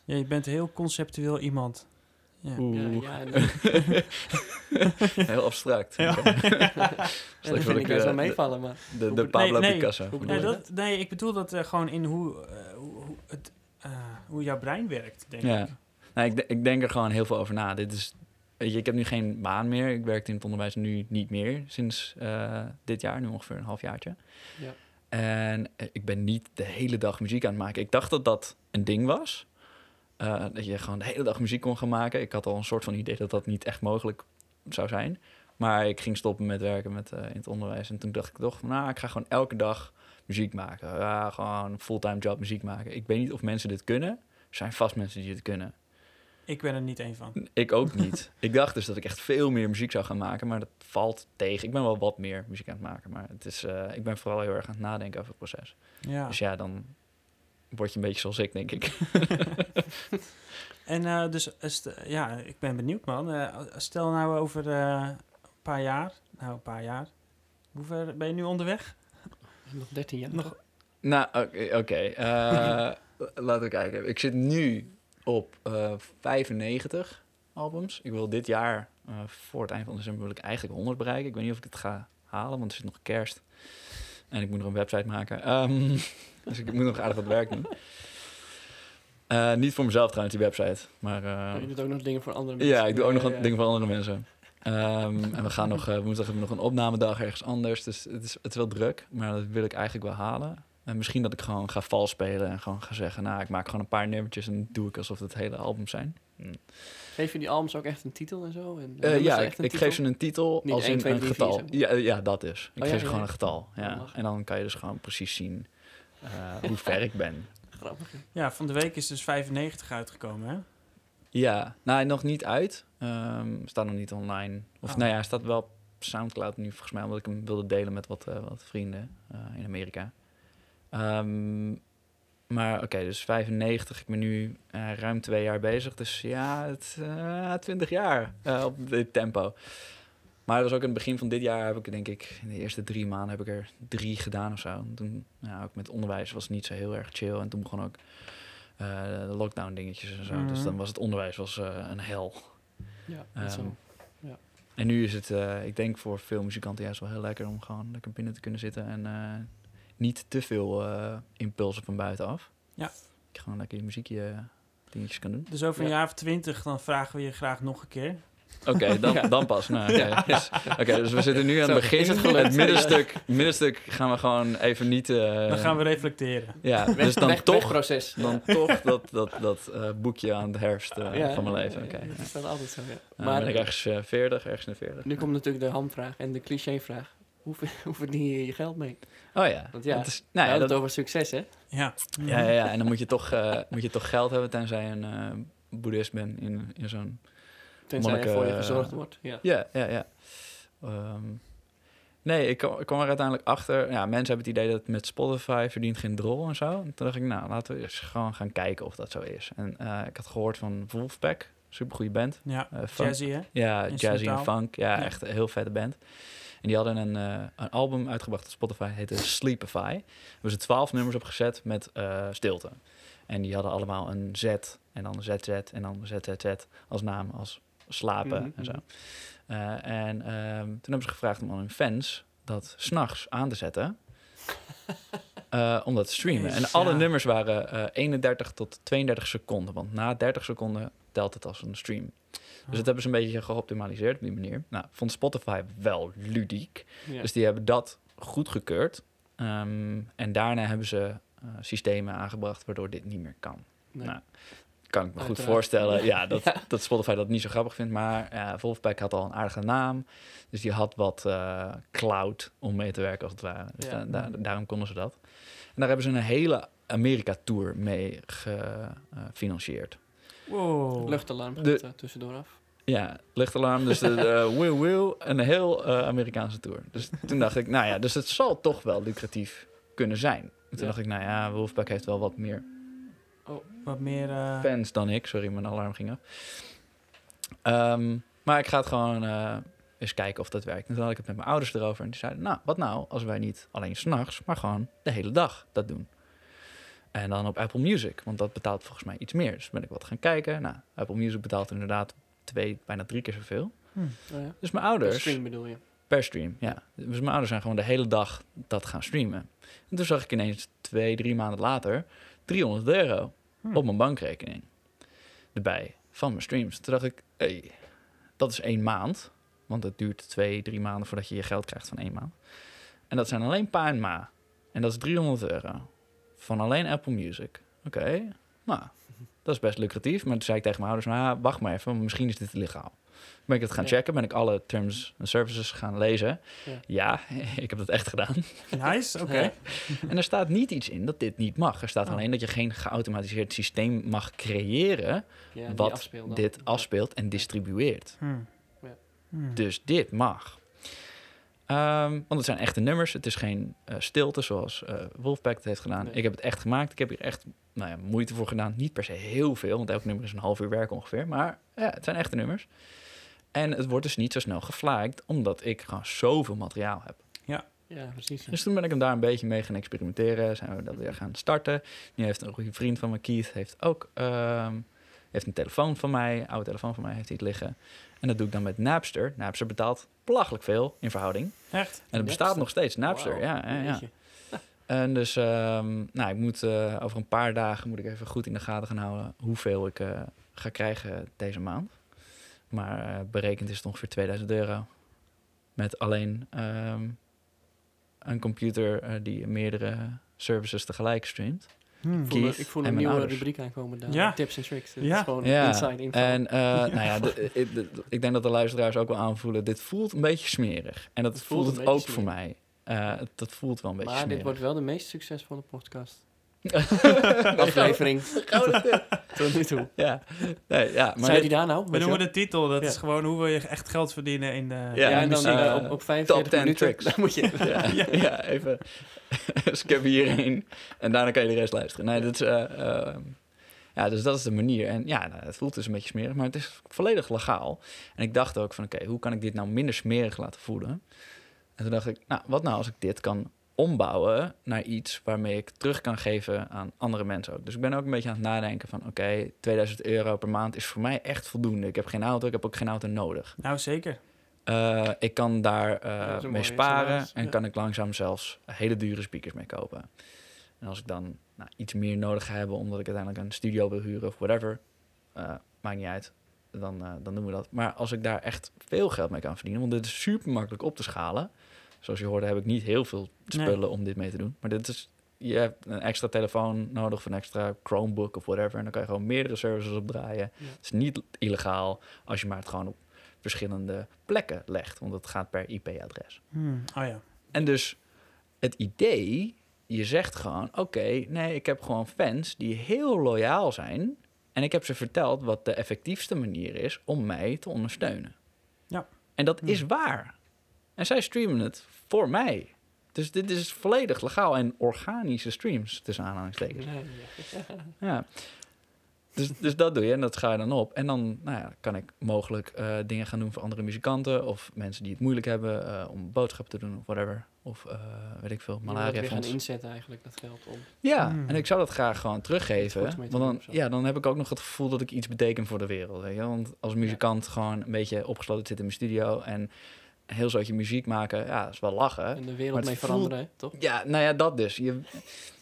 ja, je bent een heel conceptueel iemand. Ja. Ja, Oeh, ja, en, ja, heel abstract. Ja. Dat wil vind ik ik, best wel meevallen, maar... De, Pablo nee. Picasso. Nee, dat, ik bedoel dat eh, gewoon in hoe, eh, hoe, het, eh, hoe jouw brein werkt, denk Ja. ik. Nou, ik, ik denk er gewoon heel veel over na. Dit is, weet je, ik heb nu geen baan meer. Ik werk in het onderwijs nu niet meer sinds eh, dit jaar, nu ongeveer een halfjaartje. Ja. En ik ben niet de hele dag muziek aan het maken. Ik dacht dat dat een ding was. Eh, dat je gewoon de hele dag muziek kon gaan maken. Ik had al een soort van idee dat dat niet echt mogelijk zou zijn. Maar ik ging stoppen met werken met, eh, in het onderwijs. En toen dacht ik toch, nou, ik ga gewoon elke dag muziek maken. Ja, gewoon een fulltime job muziek maken. Ik weet niet of mensen dit kunnen. Er zijn vast mensen die het kunnen. Ik ben er niet één van. Ik ook niet. ik dacht dus dat ik echt veel meer muziek zou gaan maken, maar dat valt tegen. Ik ben wel wat meer muziek aan het maken, maar het is, eh, ik ben vooral heel erg aan het nadenken over het proces. Ja. Dus ja, dan word je een beetje zoals ik, denk ik. En eh, dus, eh, ja, ik ben benieuwd, man. Eh, stel nou over eh, een paar jaar, nou, een paar jaar. Hoe ver ben je nu onderweg? Nog 13 jaar. Nog- nou, oké. oké. Eh, laten we kijken. Ik zit nu op eh 95 albums. Ik wil dit jaar, eh, voor het eind van december, wil ik eigenlijk 100 bereiken. Ik weet niet of ik het ga halen, want er zit nog kerst. En ik moet nog een website maken. Ehm, dus ik moet nog aardig wat werk doen. Eh, niet voor mezelf trouwens, die website. Maar, eh, je doet ook nog dingen voor andere mensen. ja, ik doe ook nog Ja, dingen voor andere mensen. Ehm, en we gaan nog, eh, woensdag hebben we nog een opnamedag ergens anders. Dus het is, het is wel druk, maar dat wil ik eigenlijk wel halen. En misschien dat ik gewoon ga vals spelen en gewoon ga zeggen... nou, ik maak gewoon een paar nummertjes en doe ik alsof het hele album zijn. Hm. Geef je die albums ook echt een titel en zo? En Eh, nummers ja, ik, geef ze een titel Niet als 1, in 2, een 3, getal. 4 ja, ja, dat is. Ik Oh, geef ja, ze ja, gewoon ja. een getal. Ja. En dan kan je dus gewoon precies zien eh, hoe ver ik ben. Grappig. Ja, van de week is dus 95 uitgekomen, hè? Ja, nou, nog niet uit. Ehm staat nog niet online. Of Oh. nou ja, staat wel op Soundcloud nu volgens mij, omdat ik hem wilde delen met wat, eh, wat vrienden eh, in Amerika. Ehm, maar oké, dus 95. Ik ben nu eh, ruim twee jaar bezig. Dus ja, het, eh 20 jaar eh, op dit tempo. Maar dat was ook in het begin van dit jaar heb ik denk ik, in de eerste drie maanden heb ik er drie gedaan of zo. En Toen, ja, ook met onderwijs was het niet zo heel erg chill. En toen begon ook de lockdown dingetjes en zo. Dus Mhm. dan was het onderwijs was, een hel. Ja, is Ehm, wel- En nu is het, ik denk voor veel muzikanten juist wel heel lekker om gewoon lekker binnen te kunnen zitten en niet te veel eh, impulsen van buitenaf. Ja. Je gewoon lekker je muziekje eh, dingetjes kan doen. Dus over een Ja. jaar of 20 dan vragen we je graag nog een keer. Oké, dan, Ja. dan pas. Nou, oké. Dus, oké, dus we zitten nu aan Zo, het begin. is het het, middenstuk, middenstuk gaan we gewoon even niet... eh, Dan gaan we reflecteren. Ja, Weg- dus dan weg- toch, wegproces. dan toch dat, dat, dat eh, boekje aan de herfst Ja, van mijn leven. ja, Oké. ja, Dat is dan altijd zo, ja. Nou, maar ben ik ergens eh, 40, ergens in de 40. nu komt natuurlijk de hamvraag en de clichévraag. Hoe, hoe verdien je je geld mee? Oh ja. Want ja, dat is, Nou, ja, dat, het over succes, hè? Ja. Ja, ja, ja, en dan moet je toch, eh, moet je toch geld hebben tenzij je een eh, boeddhist bent in, in zo'n... Tenzij er Monniken, voor je gezorgd wordt. Ja. Ja, ja, ja. Ehm, nee, ik kwam, ik kwam er uiteindelijk achter. Ja, mensen hebben het idee dat met Spotify verdient geen drol en zo. En toen dacht ik, nou, laten we eens gewoon gaan kijken of dat zo is. En eh, ik had gehoord van Wolfpack, supergoeie band. Ja, jazzy, hè? Ja, jazzy en funk. Ja, Ja. echt een heel vette band. En die hadden een, eh, een album uitgebracht op Spotify, heette Sleepify. Daar hebben ze twaalf nummers op gezet met eh, stilte. En die hadden allemaal een Z en dan een ZZ en dan een ZZZ als naam, als slapen Mhm, en zo. mhm. Eh, en ehm, toen hebben ze gevraagd om aan hun fans dat s'nachts aan te zetten. eh, om dat te streamen. En alle ja. nummers waren eh 31 tot 32 seconden. Want na 30 seconden telt het als een stream. Dus dat hebben ze een beetje geoptimaliseerd op die manier. Nou, vond Spotify wel ludiek. Ja. Dus die hebben dat goedgekeurd. Ehm en daarna hebben ze eh, systemen aangebracht waardoor dit niet meer kan. Nee. Nou, kan ik me goed voorstellen. Ja, dat, Ja. dat Spotify dat niet zo grappig vindt. Maar ja, Wolfpack had al een aardige naam. Dus die had wat eh, cloud om mee te werken als het ware. Dus Ja. da- da- daarom konden ze dat. En daar hebben ze een hele Amerika-tour mee gefinancierd. Wow. Luchtalarm De- eh, tussendoor af. Ja, luchtalarm, dus de uh, Will Will, een heel eh, Amerikaanse tour. Dus toen dacht ik, nou ja, dus het zal toch wel lucratief kunnen zijn. En toen Ja. dacht ik, nou ja, Wolfpack heeft wel wat meer Wat meer... eh, fans dan ik. Sorry, mijn alarm ging af. Ehm, maar ik ga het gewoon eh, eens kijken of dat werkt. En toen had ik het met mijn ouders erover. En die zeiden, nou, wat nou als wij niet alleen s'nachts, maar gewoon de hele dag dat doen. En dan op Apple Music, want dat betaalt volgens mij iets meer. Dus ben ik wat gaan kijken. Nou, Apple Music betaalt inderdaad twee, bijna drie keer zoveel. hm. Oh ja. Dus mijn ouders... Stream bedoel je? Per stream, ja. Dus mijn ouders zijn gewoon de hele dag dat gaan streamen. En toen zag ik ineens twee, drie maanden later 300 euro Hm. op mijn bankrekening erbij van mijn streams. Toen dacht ik, hey, dat is één maand. Want het duurt twee, drie maanden voordat je je geld krijgt van één maand. En dat zijn alleen pa en ma. En dat is 300 euro. Van alleen Apple Music. Oké, nou, dat is best lucratief. Maar toen zei ik tegen mijn ouders, nou, wacht maar even, misschien is dit illegaal. Ben ik het gaan Ja. checken, ben ik alle terms en services gaan lezen. Ja. Ja, ik heb dat echt gedaan. Nice, oké. En er staat niet iets in dat dit niet mag. Er staat Oh. alleen dat je geen geautomatiseerd systeem mag creëren Ja, wat afspeelt dit afspeelt en distribueert. Hm. Ja. Hm. Dus dit mag. Ehm, want het zijn echte nummers. Het is geen eh, stilte zoals eh, Wolfpack het heeft gedaan. Nee. Ik heb het echt gemaakt. Ik heb hier echt nou ja, moeite voor gedaan. Niet per se heel veel, want elk nummer is een half uur werk ongeveer. Maar ja, het zijn echte nummers. En het wordt dus niet zo snel geflagd, omdat ik gewoon zoveel materiaal heb. Ja, precies. ja. Dus toen ben ik hem daar een beetje mee gaan experimenteren. Zijn we dat weer gaan starten. Nu heeft een goede vriend van me, Keith, heeft ook ehm, heeft een telefoon van mij. Een oude telefoon van mij heeft hij het liggen. En dat doe ik dan met Napster. Napster betaalt belachelijk veel in verhouding. Echt? En het bestaat nog steeds, Napster. Ja, ja, ja. En dus, ehm, nou, ik moet eh, over een paar dagen moet ik even goed in de gaten gaan houden hoeveel ik eh, ga krijgen deze maand. Maar eh, berekend is het ongeveer 2000 euro. Met alleen ehm, een computer die meerdere services tegelijk streamt. Hmm. Ik voel, Keith ik voel en een nieuwe ouders. rubriek aankomen daar. Ja. Tips en tricks. Ja. is gewoon Ja, inside info. En eh, nou ja, de- ik, de- ik denk dat de luisteraars ook wel aanvoelen, dit voelt een beetje smerig. En dat Het voelt voelt het ook voor mij. Eh, het- dat voelt wel een beetje maar dit wordt wel de meest succesvolle podcast. Aflevering. Tot nu toe. Ja, nee, ja maar Zei dit- die daar nou? We noemen de titel, dat Ja. is gewoon hoe wil je echt geld verdienen in de Ja, Ja, en dan eh, eh, op, op 45 top 10 minuten. tricks. Dan moet je... ja, ja. even skip hierheen. En daarna kan je de rest luisteren. Nee, dat is, eh, eh, ja, dus dat is de manier. En ja, nou, het voelt dus een beetje smerig, maar het is volledig legaal. En ik dacht ook van, oké, hoe kan ik dit nou minder smerig laten voelen? En toen dacht ik, nou, wat nou als ik dit kan ombouwen naar iets waarmee ik terug kan geven aan andere mensen ook. Dus ik ben ook een beetje aan het nadenken van, oké, 2000 euro per maand is voor mij echt voldoende. Ik heb geen auto, ik heb ook geen auto nodig. Nou, zeker. Eh, ik kan daar eh, mee sparen en ja. kan ik langzaam zelfs hele dure speakers mee kopen. En als ik dan nou, iets meer nodig ga hebben, omdat ik uiteindelijk een studio wil huren of whatever, eh, maakt niet uit, dan, dan doen we dat. Maar als ik daar echt veel geld mee kan verdienen, want dit is super makkelijk op te schalen. Zoals je hoorde heb ik niet heel veel spullen om dit mee te doen. Maar dit is, je hebt een extra telefoon nodig of een extra Chromebook of whatever. En dan kan je gewoon meerdere services opdraaien. Ja. Het is niet illegaal als je maar het gewoon op verschillende plekken legt. Want het gaat per IP-adres. Hmm. Oh ja. En dus het idee, je zegt gewoon... oké, nee, ik heb gewoon fans die heel loyaal zijn... en ik heb ze verteld wat de effectiefste manier is om mij te ondersteunen. Ja. En dat Hmm. is waar. En zij streamen het voor mij. Dus dit is volledig legaal en organische streams, tussen aanhalingstekens. Nee, ja. Ja. Dus, dus dat doe je en dat ga je dan op. En dan nou ja, kan ik mogelijk eh, dingen gaan doen voor andere muzikanten... of mensen die het moeilijk hebben eh, om boodschappen te doen of whatever. Of eh, weet ik veel, Je malaria weer gaan inzetten eigenlijk, dat geld om. Ja, Hmm. en ik zou dat graag gewoon teruggeven. Want dan, ja, dan heb ik ook nog het gevoel dat ik iets beteken voor de wereld. Weet je? Want als muzikant gewoon een beetje opgesloten zit in mijn studio... en een heel zootje muziek maken, ja, dat is wel lachen. En de wereld mee voelt- veranderen, toch? Ja, nou ja, dat dus. Je,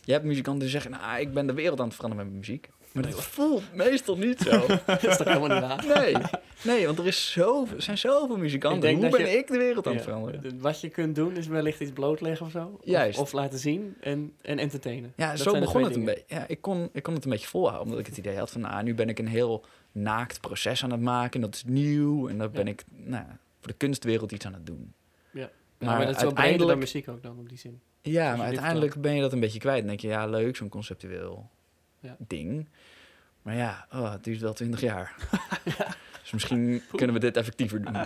je hebt muzikanten die zeggen, nou, ik ben de wereld aan het veranderen met mijn muziek. Maar dat voelt meestal niet zo. dat is toch helemaal niet waar? Nee, nee want er, is zoveel, zijn zoveel muzikanten. Hoe dat ben je- ik de wereld aan het Ja. veranderen? Wat je kunt doen is wellicht iets blootleggen of zo. Of- Juist. Of, laten zien en, en entertainen. Ja, Dat zo begon het een beetje. Ja, ik, kon, ik kon het een beetje volhouden, omdat ik het idee had van, nou, nu ben ik een heel naakt proces aan het maken. En dat is nieuw. En dan ben Ja. ik nou, voor de kunstwereld iets aan het doen. Ja, Maar maar, dat is wel breder dan uiteindelijk- muziek ook dan, op die zin. Ja, maar uiteindelijk ben je dat een beetje kwijt. Dan denk je, ja, leuk, zo'n conceptueel Ja. ding. Maar ja, oh, het duurt wel twintig jaar. Dus misschien kunnen we dit effectiever doen.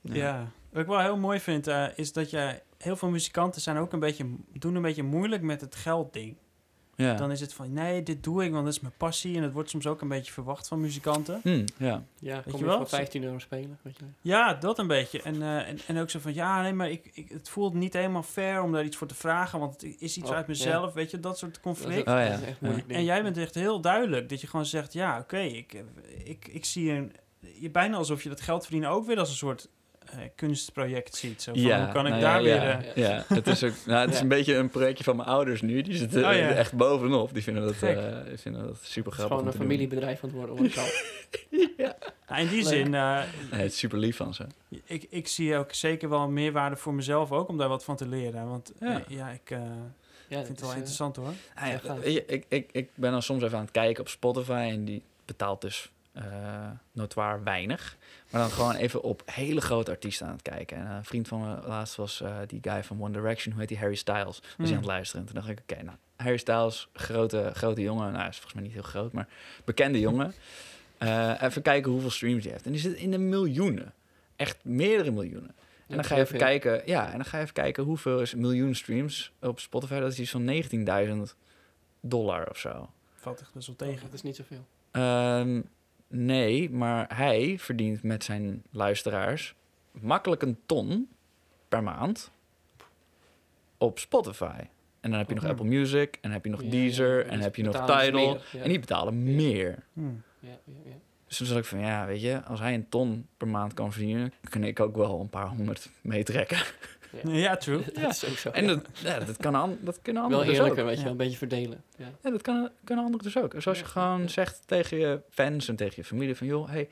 Ja. Wat ik wel heel mooi vind, eh, is dat je... Heel veel muzikanten zijn ook een beetje, doen een beetje moeilijk met het geldding. Ja. Dan is het van, nee, dit doe ik, want dat is mijn passie. En dat wordt soms ook een beetje verwacht van muzikanten. Hm, ja. Ja, kom je wel? voor 15 euro spelen, weet je. Ja, dat een beetje. En, eh, en, en ook zo van, ja, nee, maar ik, ik, het voelt niet helemaal fair om daar iets voor te vragen. Want het is iets Oh, uit mezelf, weet je, dat soort Dat is, conflict. Oh, ja. dat is echt moeilijk. En jij bent echt heel duidelijk dat je gewoon zegt: ja, oké, ik, ik, ik zie een. Je bijna alsof je dat geld verdienen ook weer als een soort eh, kunstproject ziet. Zo van, hoe kan ik nou daar ja, weer. Ja, eh, ja, het is, ook, nou, het is Ja. een beetje een projectje van mijn ouders nu. Die zitten Oh, ja. echt bovenop. Die vinden dat, eh, die vinden dat super Het is grappig. gewoon een familiebedrijf aan het worden. hoor al. nou, in die Leuk. zin, eh, Nee, het is super lief van ze. ik, ik zie ook zeker wel meerwaarde voor mezelf ook om daar wat van te leren. Want Ja. ja, ja ik eh, Ja, vind het wel interessant hoor. Ah, ja, Ja, ik, ik, ik ben dan soms even aan het kijken op Spotify en die betaalt dus eh notoir weinig. Maar dan gewoon even op hele grote artiesten aan het kijken. En een vriend van me laatst was eh, die guy van One Direction, hoe heet die? Harry Styles. Was hij Hmm. aan het luisteren. En toen dacht ik, oké, nou, Harry Styles, grote, grote jongen. Nou, hij is volgens mij niet heel groot, maar bekende jongen. Eh, even kijken hoeveel streams hij heeft. En die zit in de miljoenen. Echt meerdere miljoenen. En dan ga je even kijken, ja, en dan ga je even kijken hoeveel is een miljoen streams op Spotify. Dat is iets van 19.000 dollar of zo. Valt echt best wel Tegen. Dat is niet zoveel. Ehm, nee, maar hij verdient met zijn luisteraars makkelijk een ton per maand. op Spotify. En dan heb je nog Mhm. Apple Music, en heb je nog Ja, Deezer, ja, en dus heb je nog betalen ze Tidal. meer, ja. En die betalen meer. Hmm. Ja, ja, ja. Dus toen zat ik van, ja, weet je, als hij een ton per maand kan verdienen, kan ik ook wel een paar honderd meetrekken. Ja, true. Dat Ja. is ook zo. En ja. dat, ja, dat, kan, an- dat kunnen Wel anderen dus eerlijker, weet je, Ja. wel, een beetje verdelen. Ja. Ja, dat kan, kunnen anderen dus ook. Dus als je Ja, gewoon ja. zegt tegen je fans en tegen je familie van... joh, hey,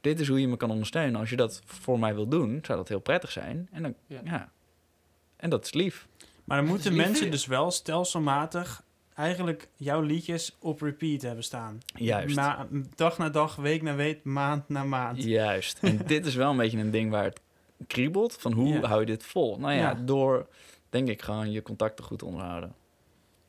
dit is hoe je me kan ondersteunen. Als je dat voor mij wil doen, zou dat heel prettig zijn. En dan, ja. Ja. En dat is lief. Maar dan moeten lief. mensen dus wel stelselmatig eigenlijk jouw liedjes op repeat hebben staan. Juist. Ma- dag na dag, week na week, maand na maand. Juist. En dit is wel een beetje een ding waar het kriebelt. Van hoe Ja. hou je dit vol? Nou ja, Ja. door, denk ik, gewoon je contacten goed te onderhouden.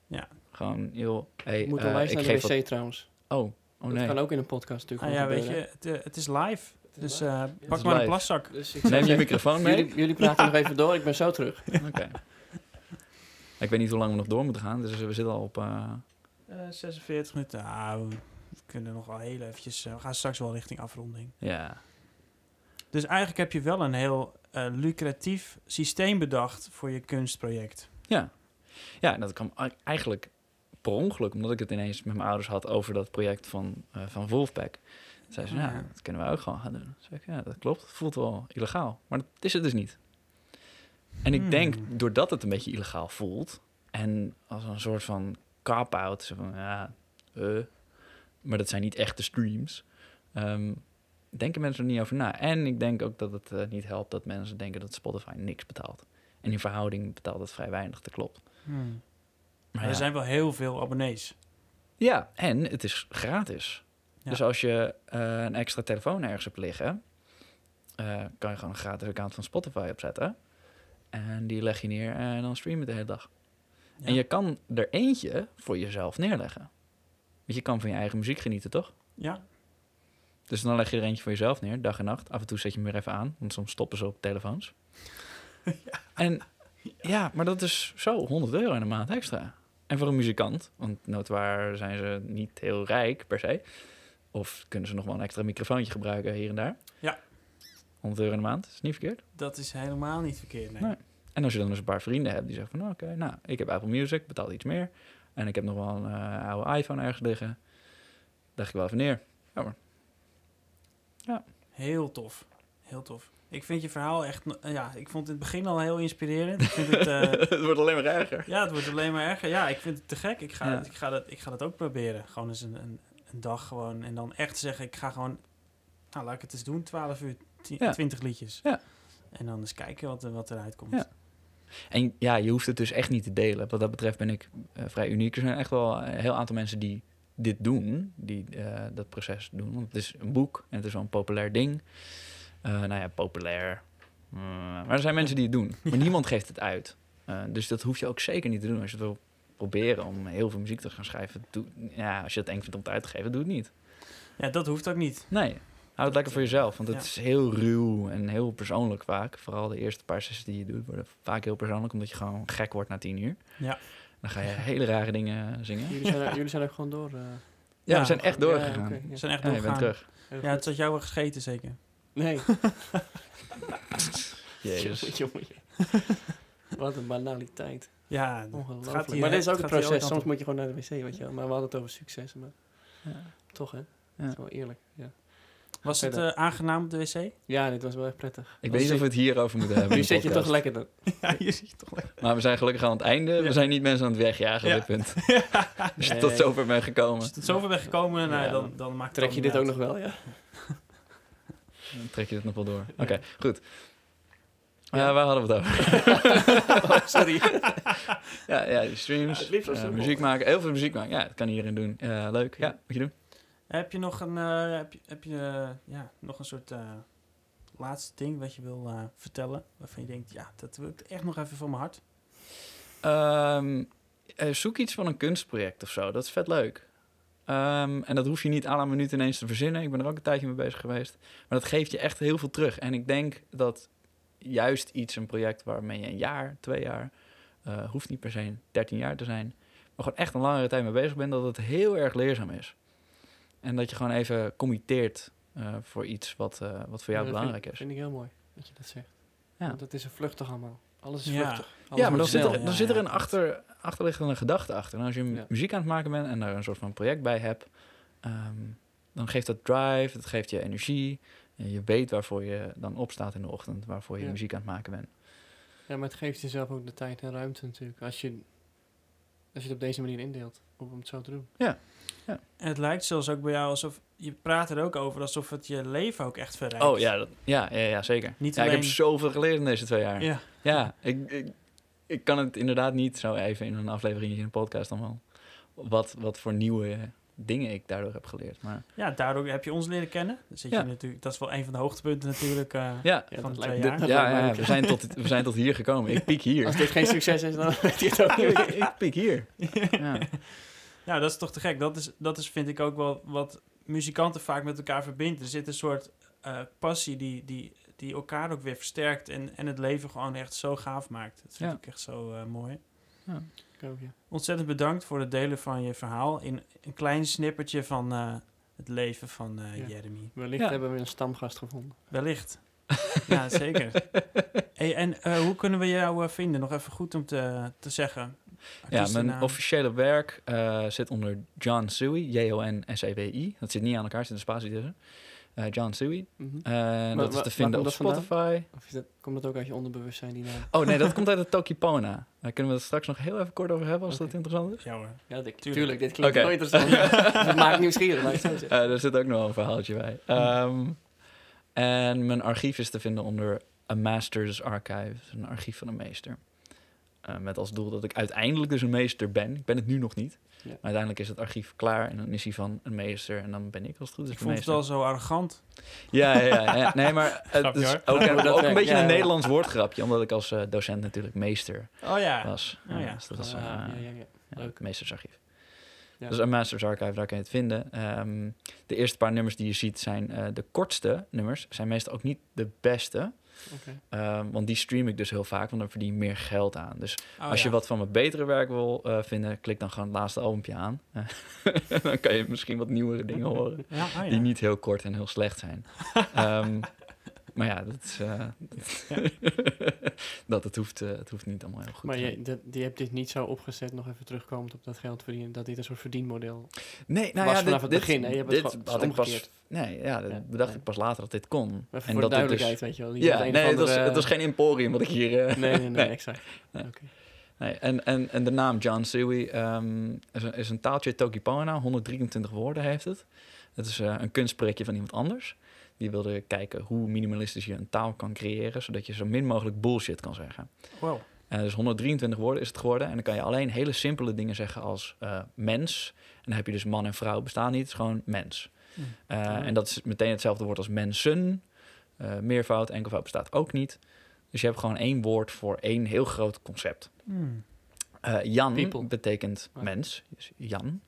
Ja. Gewoon, joh, hey, moet eh, wel ik naar de geef wc wat... trouwens. Oh, oh Dat nee. kan ook in een podcast natuurlijk Ah ja, weet je, het, eh, het is live. Dus eh, pak maar een plaszak. Dus ik Neem je microfoon mee? jullie, jullie praten nog even door, ik ben zo terug. Oké. Ik weet niet hoe lang we nog door moeten gaan. Dus we zitten al op... eh, Eh, 46 minuten. Ah, we kunnen nog wel heel eventjes... we gaan straks wel richting afronding. ja, Dus eigenlijk heb je wel een heel eh, lucratief systeem bedacht voor je kunstproject. Ja. Ja, en dat kwam ei- eigenlijk per ongeluk, omdat ik het ineens met mijn ouders had over dat project van, eh van Wolfpack. Toen zei ze, Ah, ja, dat kunnen we ook gewoon gaan doen. Zei ik, ja, dat klopt. Het voelt wel illegaal. Maar dat is het dus niet. En ik Hmm. denk, doordat het een beetje illegaal voelt, en als een soort van cop-out, zo van, ja, eh, maar dat zijn niet echte streams, ehm, denken mensen er niet over na. En ik denk ook dat het eh, niet helpt dat mensen denken dat Spotify niks betaalt. En in verhouding betaalt het vrij weinig, dat klopt. Hmm. Maar er zijn wel heel veel abonnees. Ja, en het is gratis. Ja. Dus als je eh, een extra telefoon ergens hebt liggen, eh, kan je gewoon een gratis account van Spotify opzetten. En die leg je neer en dan stream je de hele dag. Ja. En je kan er eentje voor jezelf neerleggen. Want je kan van je eigen muziek genieten, toch? Ja, Dus dan leg je er eentje voor jezelf neer, dag en nacht. Af en toe zet je hem weer even aan, want soms stoppen ze op telefoons. En ja, maar dat is zo 100 euro in de maand extra. En voor een muzikant, want noodwaar zijn ze niet heel rijk per se. Of kunnen ze nog wel een extra microfoontje gebruiken hier en daar. Ja. 100 euro in de maand, is niet verkeerd. dat is helemaal niet verkeerd. Nee. Nee. En als je dan dus een paar vrienden hebt die zeggen van... nou, oké, nou, ik heb Apple Music, betaal iets meer. En ik heb nog wel een eh, oude iPhone ergens liggen. Leg ik wel even neer. Heel tof. Heel tof. Ik vind je verhaal echt... Ja, ik vond het in het begin al heel inspirerend. Ik vind het... eh, het wordt alleen maar erger. ja, het wordt alleen maar erger. Ja, ik vind het te gek. Ik ga, Ja. het, ik ga, dat, ik ga dat ook proberen. Gewoon eens een, een, een dag gewoon. En dan echt zeggen, ik ga gewoon... Nou, laat ik het eens doen. 12 uur, 10, Ja. 20 liedjes. Ja. En dan eens kijken wat, wat eruit komt. Ja. En ja, je hoeft het dus echt niet te delen. Wat dat betreft ben ik eh, vrij uniek. Er zijn echt wel een heel aantal mensen die dit doen, die eh, dat proces doen. Want het is een boek en het is wel een populair ding. Eh, nou ja, populair. Mm, maar er zijn mensen die het doen, maar niemand geeft het uit. Eh, dus dat hoef je ook zeker niet te doen. Als je het wil proberen om heel veel muziek te gaan schrijven, doe, ja, als je het eng vindt om het uit te geven, doe het niet. Ja, dat hoeft ook niet. Nee, hou het lekker voor jezelf. Want het Ja. is heel ruw en heel persoonlijk vaak. Vooral de eerste paar sessies die je doet worden vaak heel persoonlijk. Omdat je gewoon gek wordt na tien uur. Ja. Dan ga je hele rare dingen zingen. Jullie zijn, er- jullie zijn ook gewoon door. eh. Ja, Ja, we zijn echt Ja, doorgegaan. oké, We ja. zijn echt Ja, je bent doorgegaan. terug. Heel Ja, het zat jou wel gescheten zeker. Nee. Jezus. Jongen, jongen. Wat een banaliteit. Ja, het Ongelooflijk. gaat hier- maar dit is ook het een proces. Soms moet je gewoon naar de wc, weet je wel. Maar we hadden het over succes. Maar Ja. toch, hè? Ja. Dat is wel eerlijk. Ja, Was het eh, aangenaam op de wc? ja dit was wel echt prettig. Ik weet niet of we het hierover moeten hebben. Nu zit je toch lekker dan. Ja, je ziet toch lekker. Maar we zijn gelukkig aan het einde. Ja. We zijn niet mensen aan het wegjagen Ja. op dit punt. Dus Nee. tot zover ben gekomen. Als je tot zover bent gekomen, nou, dan, dan maakt het Trek je dit ook nog wel, ja? Dan trek je het nog wel door. Oké, Ja. goed. Ja. Waar hadden we het over? Oh, sorry. Ja, ja die streams, Ja, eh, muziek maken, heel veel muziek maken. Ja, dat kan iedereen doen. Eh, leuk. Ja, Ja. moet je doen. Heb je nog een, eh, heb je, heb je, eh, ja, nog een soort eh, laatste ding wat je wil vertellen? Waarvan je denkt, ja, dat wil ik echt nog even van mijn hart. Ehm, eh, zoek iets van een kunstproject of zo. Dat is vet leuk. Ehm, en dat hoef je niet à la minuut ineens te verzinnen. Ik ben er ook een tijdje mee bezig geweest. Maar dat geeft je echt heel veel terug. En ik denk dat juist iets, een project waarmee je een jaar, twee jaar... hoeft niet per se 13 jaar te zijn... maar gewoon echt een langere tijd mee bezig bent... dat het heel erg leerzaam is. En dat je gewoon even committeert eh, voor iets wat, eh, wat voor jou Ja, belangrijk vind, is. vind ik heel mooi dat je dat zegt. Ja. Want het is een vluchtig allemaal. Alles is vluchtig. Alles ja, maar dan zit, er, dan zit er een achter, achterliggende gedachte achter. En als je muziek aan het maken bent en daar een soort van project bij hebt, ehm, dan geeft dat drive, dat geeft je energie. En je weet waarvoor je dan opstaat in de ochtend, waarvoor je muziek aan het maken bent. Ja, maar het geeft jezelf ook de tijd en ruimte natuurlijk. Als je, als je het op deze manier indeelt, om het zo te doen. En het lijkt zelfs ook bij jou alsof... Je praat er ook over alsof het je leven ook echt verrijkt. Oh ja, dat, ja, ja, ja, zeker. Niet ja, ik heb alleen- zoveel geleerd in deze twee jaar. Ja. Ja, ik, ik, ik kan het inderdaad niet zo even in een aflevering in een podcast dan wel. Wat, wat voor nieuwe dingen ik daardoor heb geleerd. Maar ja, daardoor heb je ons leren kennen. Zit Ja. je natuurlijk, dat is wel een van de hoogtepunten natuurlijk. eh, ja, Ja, Van lijkt, twee jaar. ja, ja, we, zijn tot, we zijn tot hier gekomen. Ik piek hier. Als dit geen succes is, dan weet je het ook ik, niet. ik piek hier. Ja. Nou, dat is toch te gek. Dat is, dat is vind ik ook wel wat muzikanten vaak met elkaar verbindt. Er zit een soort eh, passie die, die, die elkaar ook weer versterkt en, en het leven gewoon echt zo gaaf maakt. Dat vind Ja. ik echt zo eh, mooi. Ik ook, ja. Ontzettend bedankt voor het delen van je verhaal in een klein snippertje van eh, het leven van eh, Ja. Jeremy. Wellicht Ja. hebben we een stamgast gevonden. Wellicht. ja, zeker. Hey, en eh, hoe kunnen we jou eh, vinden? Nog even goed om te, te zeggen. Ja, mijn officiële werk eh, zit onder John Suey, J-O-N-S-E-W-I. Dat zit niet aan elkaar, er zit een spatie tussen. Eh, John. Mhm. En wa- dat is te vinden op dat? Spotify. Of is dat, komt dat ook uit je onderbewustzijn, die naam? Oh nee, dat komt uit het Tokipona. Daar kunnen we het straks nog heel even kort over hebben, als dat interessant is. Ja hoor. Ja, dit, Tuurlijk. tuurlijk. Dit klinkt wel interessant. Het maakt nieuwsgierig, zo. Eh, er zit ook nog wel een verhaaltje bij. Ehm, en mijn archief is te vinden onder A Master's Archive. Een archief van een meester. Eh, met als doel dat ik uiteindelijk dus een meester ben. Ik ben het nu nog niet. Ja. Maar uiteindelijk is het archief klaar en dan is hij van een meester. En dan ben ik als het goed is Ik vond het meester. al zo arrogant. Ja, ja, ja, ja. Nee, maar het Grapje, is ook, een, ook beetje ja, een ja. Nederlands woordgrapje. Omdat ik als eh, docent natuurlijk meester Oh ja. was. Oh ja. dus dat is Ah, eh, ja, ja, ja. ja, Leuk. het meestersarchief. Ja. Dus een Masters Archive, daar kan je het vinden. Ehm, de eerste paar nummers die je ziet zijn eh, de kortste nummers. Zijn meestal ook niet de beste. Ehm, want die stream ik dus heel vaak, want dan verdien ik meer geld aan. Dus Oh als je wat van mijn betere werk wil eh, vinden, klik dan gewoon het laatste albumpje aan. dan kan je misschien wat nieuwere dingen horen. Ja, oh ja. Die niet heel kort en heel slecht zijn. Ehm, maar ja, dat, is, eh, dat het, hoeft, eh, het hoeft niet allemaal heel goed Maar je, dat, je hebt dit niet zo opgezet, nog even terugkomend op dat geld verdienen, dat dit een soort verdienmodel Nee, nou was ja, vanaf dit, het begin, dit, hè? Je hebt het gewoon- had het ik pas... Nee, ja, dat Ja, bedacht nee. ik pas later dat dit kon. En voor de dat duidelijkheid, dus- weet je wel. Ja, nee, het was, het was geen emporium wat ik hier... eh, Nee, nee, nee, exact. Nee. Oké. Nee, en, en, en de naam John Suey ehm, is, een, is een taaltje Tokipona, 123 woorden heeft het. Het is een kunstprojectje van iemand anders. Die wilde kijken hoe minimalistisch je een taal kan creëren, zodat je zo min mogelijk bullshit kan zeggen. Wow. En dus 123 woorden is het geworden. En dan kan je alleen hele simpele dingen zeggen als eh, mens. En dan heb je dus man en vrouw bestaan niet, het is gewoon mens. Hm. Eh, Ah. En dat is meteen hetzelfde woord als mensen. Eh, meervoud, enkelvoud bestaat ook niet. Dus je hebt gewoon één woord voor één heel groot concept. Hmm. Eh, Jan People. betekent mens, dus Jan.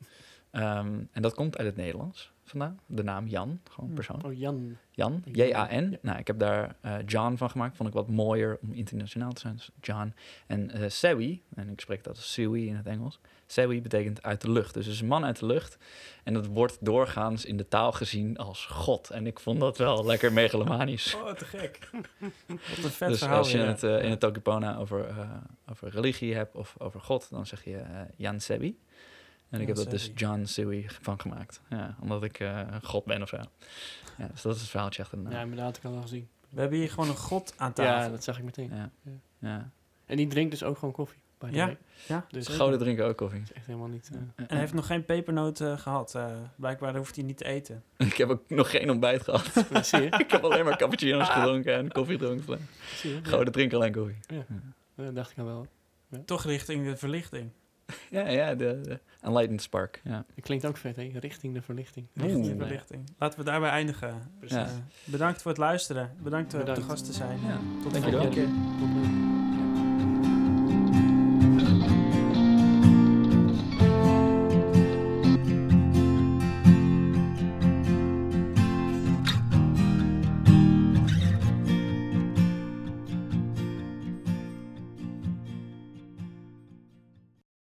Ehm, en dat komt uit het Nederlands vandaan. De naam Jan, gewoon Hmm. persoon. Oh, Jan. Jan, Jan, J-A-N. ja. Nou, ik heb daar eh, John van gemaakt. Vond ik wat mooier om internationaal te zijn. Dus John. En eh Sewi, en ik spreek dat als Sewi in het Engels. Sewi betekent uit de lucht. Dus het is een man uit de lucht. En dat wordt doorgaans in de taal gezien als God. En ik vond dat wel lekker megalomanisch. Oh, te gek. Wat een vet dus verhaal. als je ja. het eh, in het Tokipona over, eh, over religie hebt of over God, dan zeg je Jan Sebi. En ik heb dat dus. John Sebi van gemaakt. Ja, omdat ik eh, een God ben of zo. Ja, dus dat is het verhaaltje achter de naam. Ja, inderdaad, had ik al wel gezien. We hebben hier gewoon een god aan Ja, tafel. dat zag ik meteen. Ja. Ja. ja. En die drinkt dus ook gewoon koffie. Ja, ja. Dus Dus goden drinken ook koffie. dat is echt helemaal niet... eh, En hij heeft nog geen pepernoot eh, gehad. eh blijkbaar hoeft hij niet te eten. Ik heb ook nog geen ontbijt gehad. nou, zie je? ik heb alleen maar cappuccino's gedronken en koffie gedronken. Ja, Goden drinken alleen koffie. dat dacht ik al wel. Toch richting de verlichting. Ja, ja, de, de Enlightened Spark. Ja. Dat klinkt ook vet, hè? Richting de verlichting. Richting de verlichting. Laten we daarbij eindigen. Ja. Eh, bedankt voor het luisteren. Bedankt, eh, om Bedankt. te gast te zijn. Ja. Tot de volgende keer. Tot,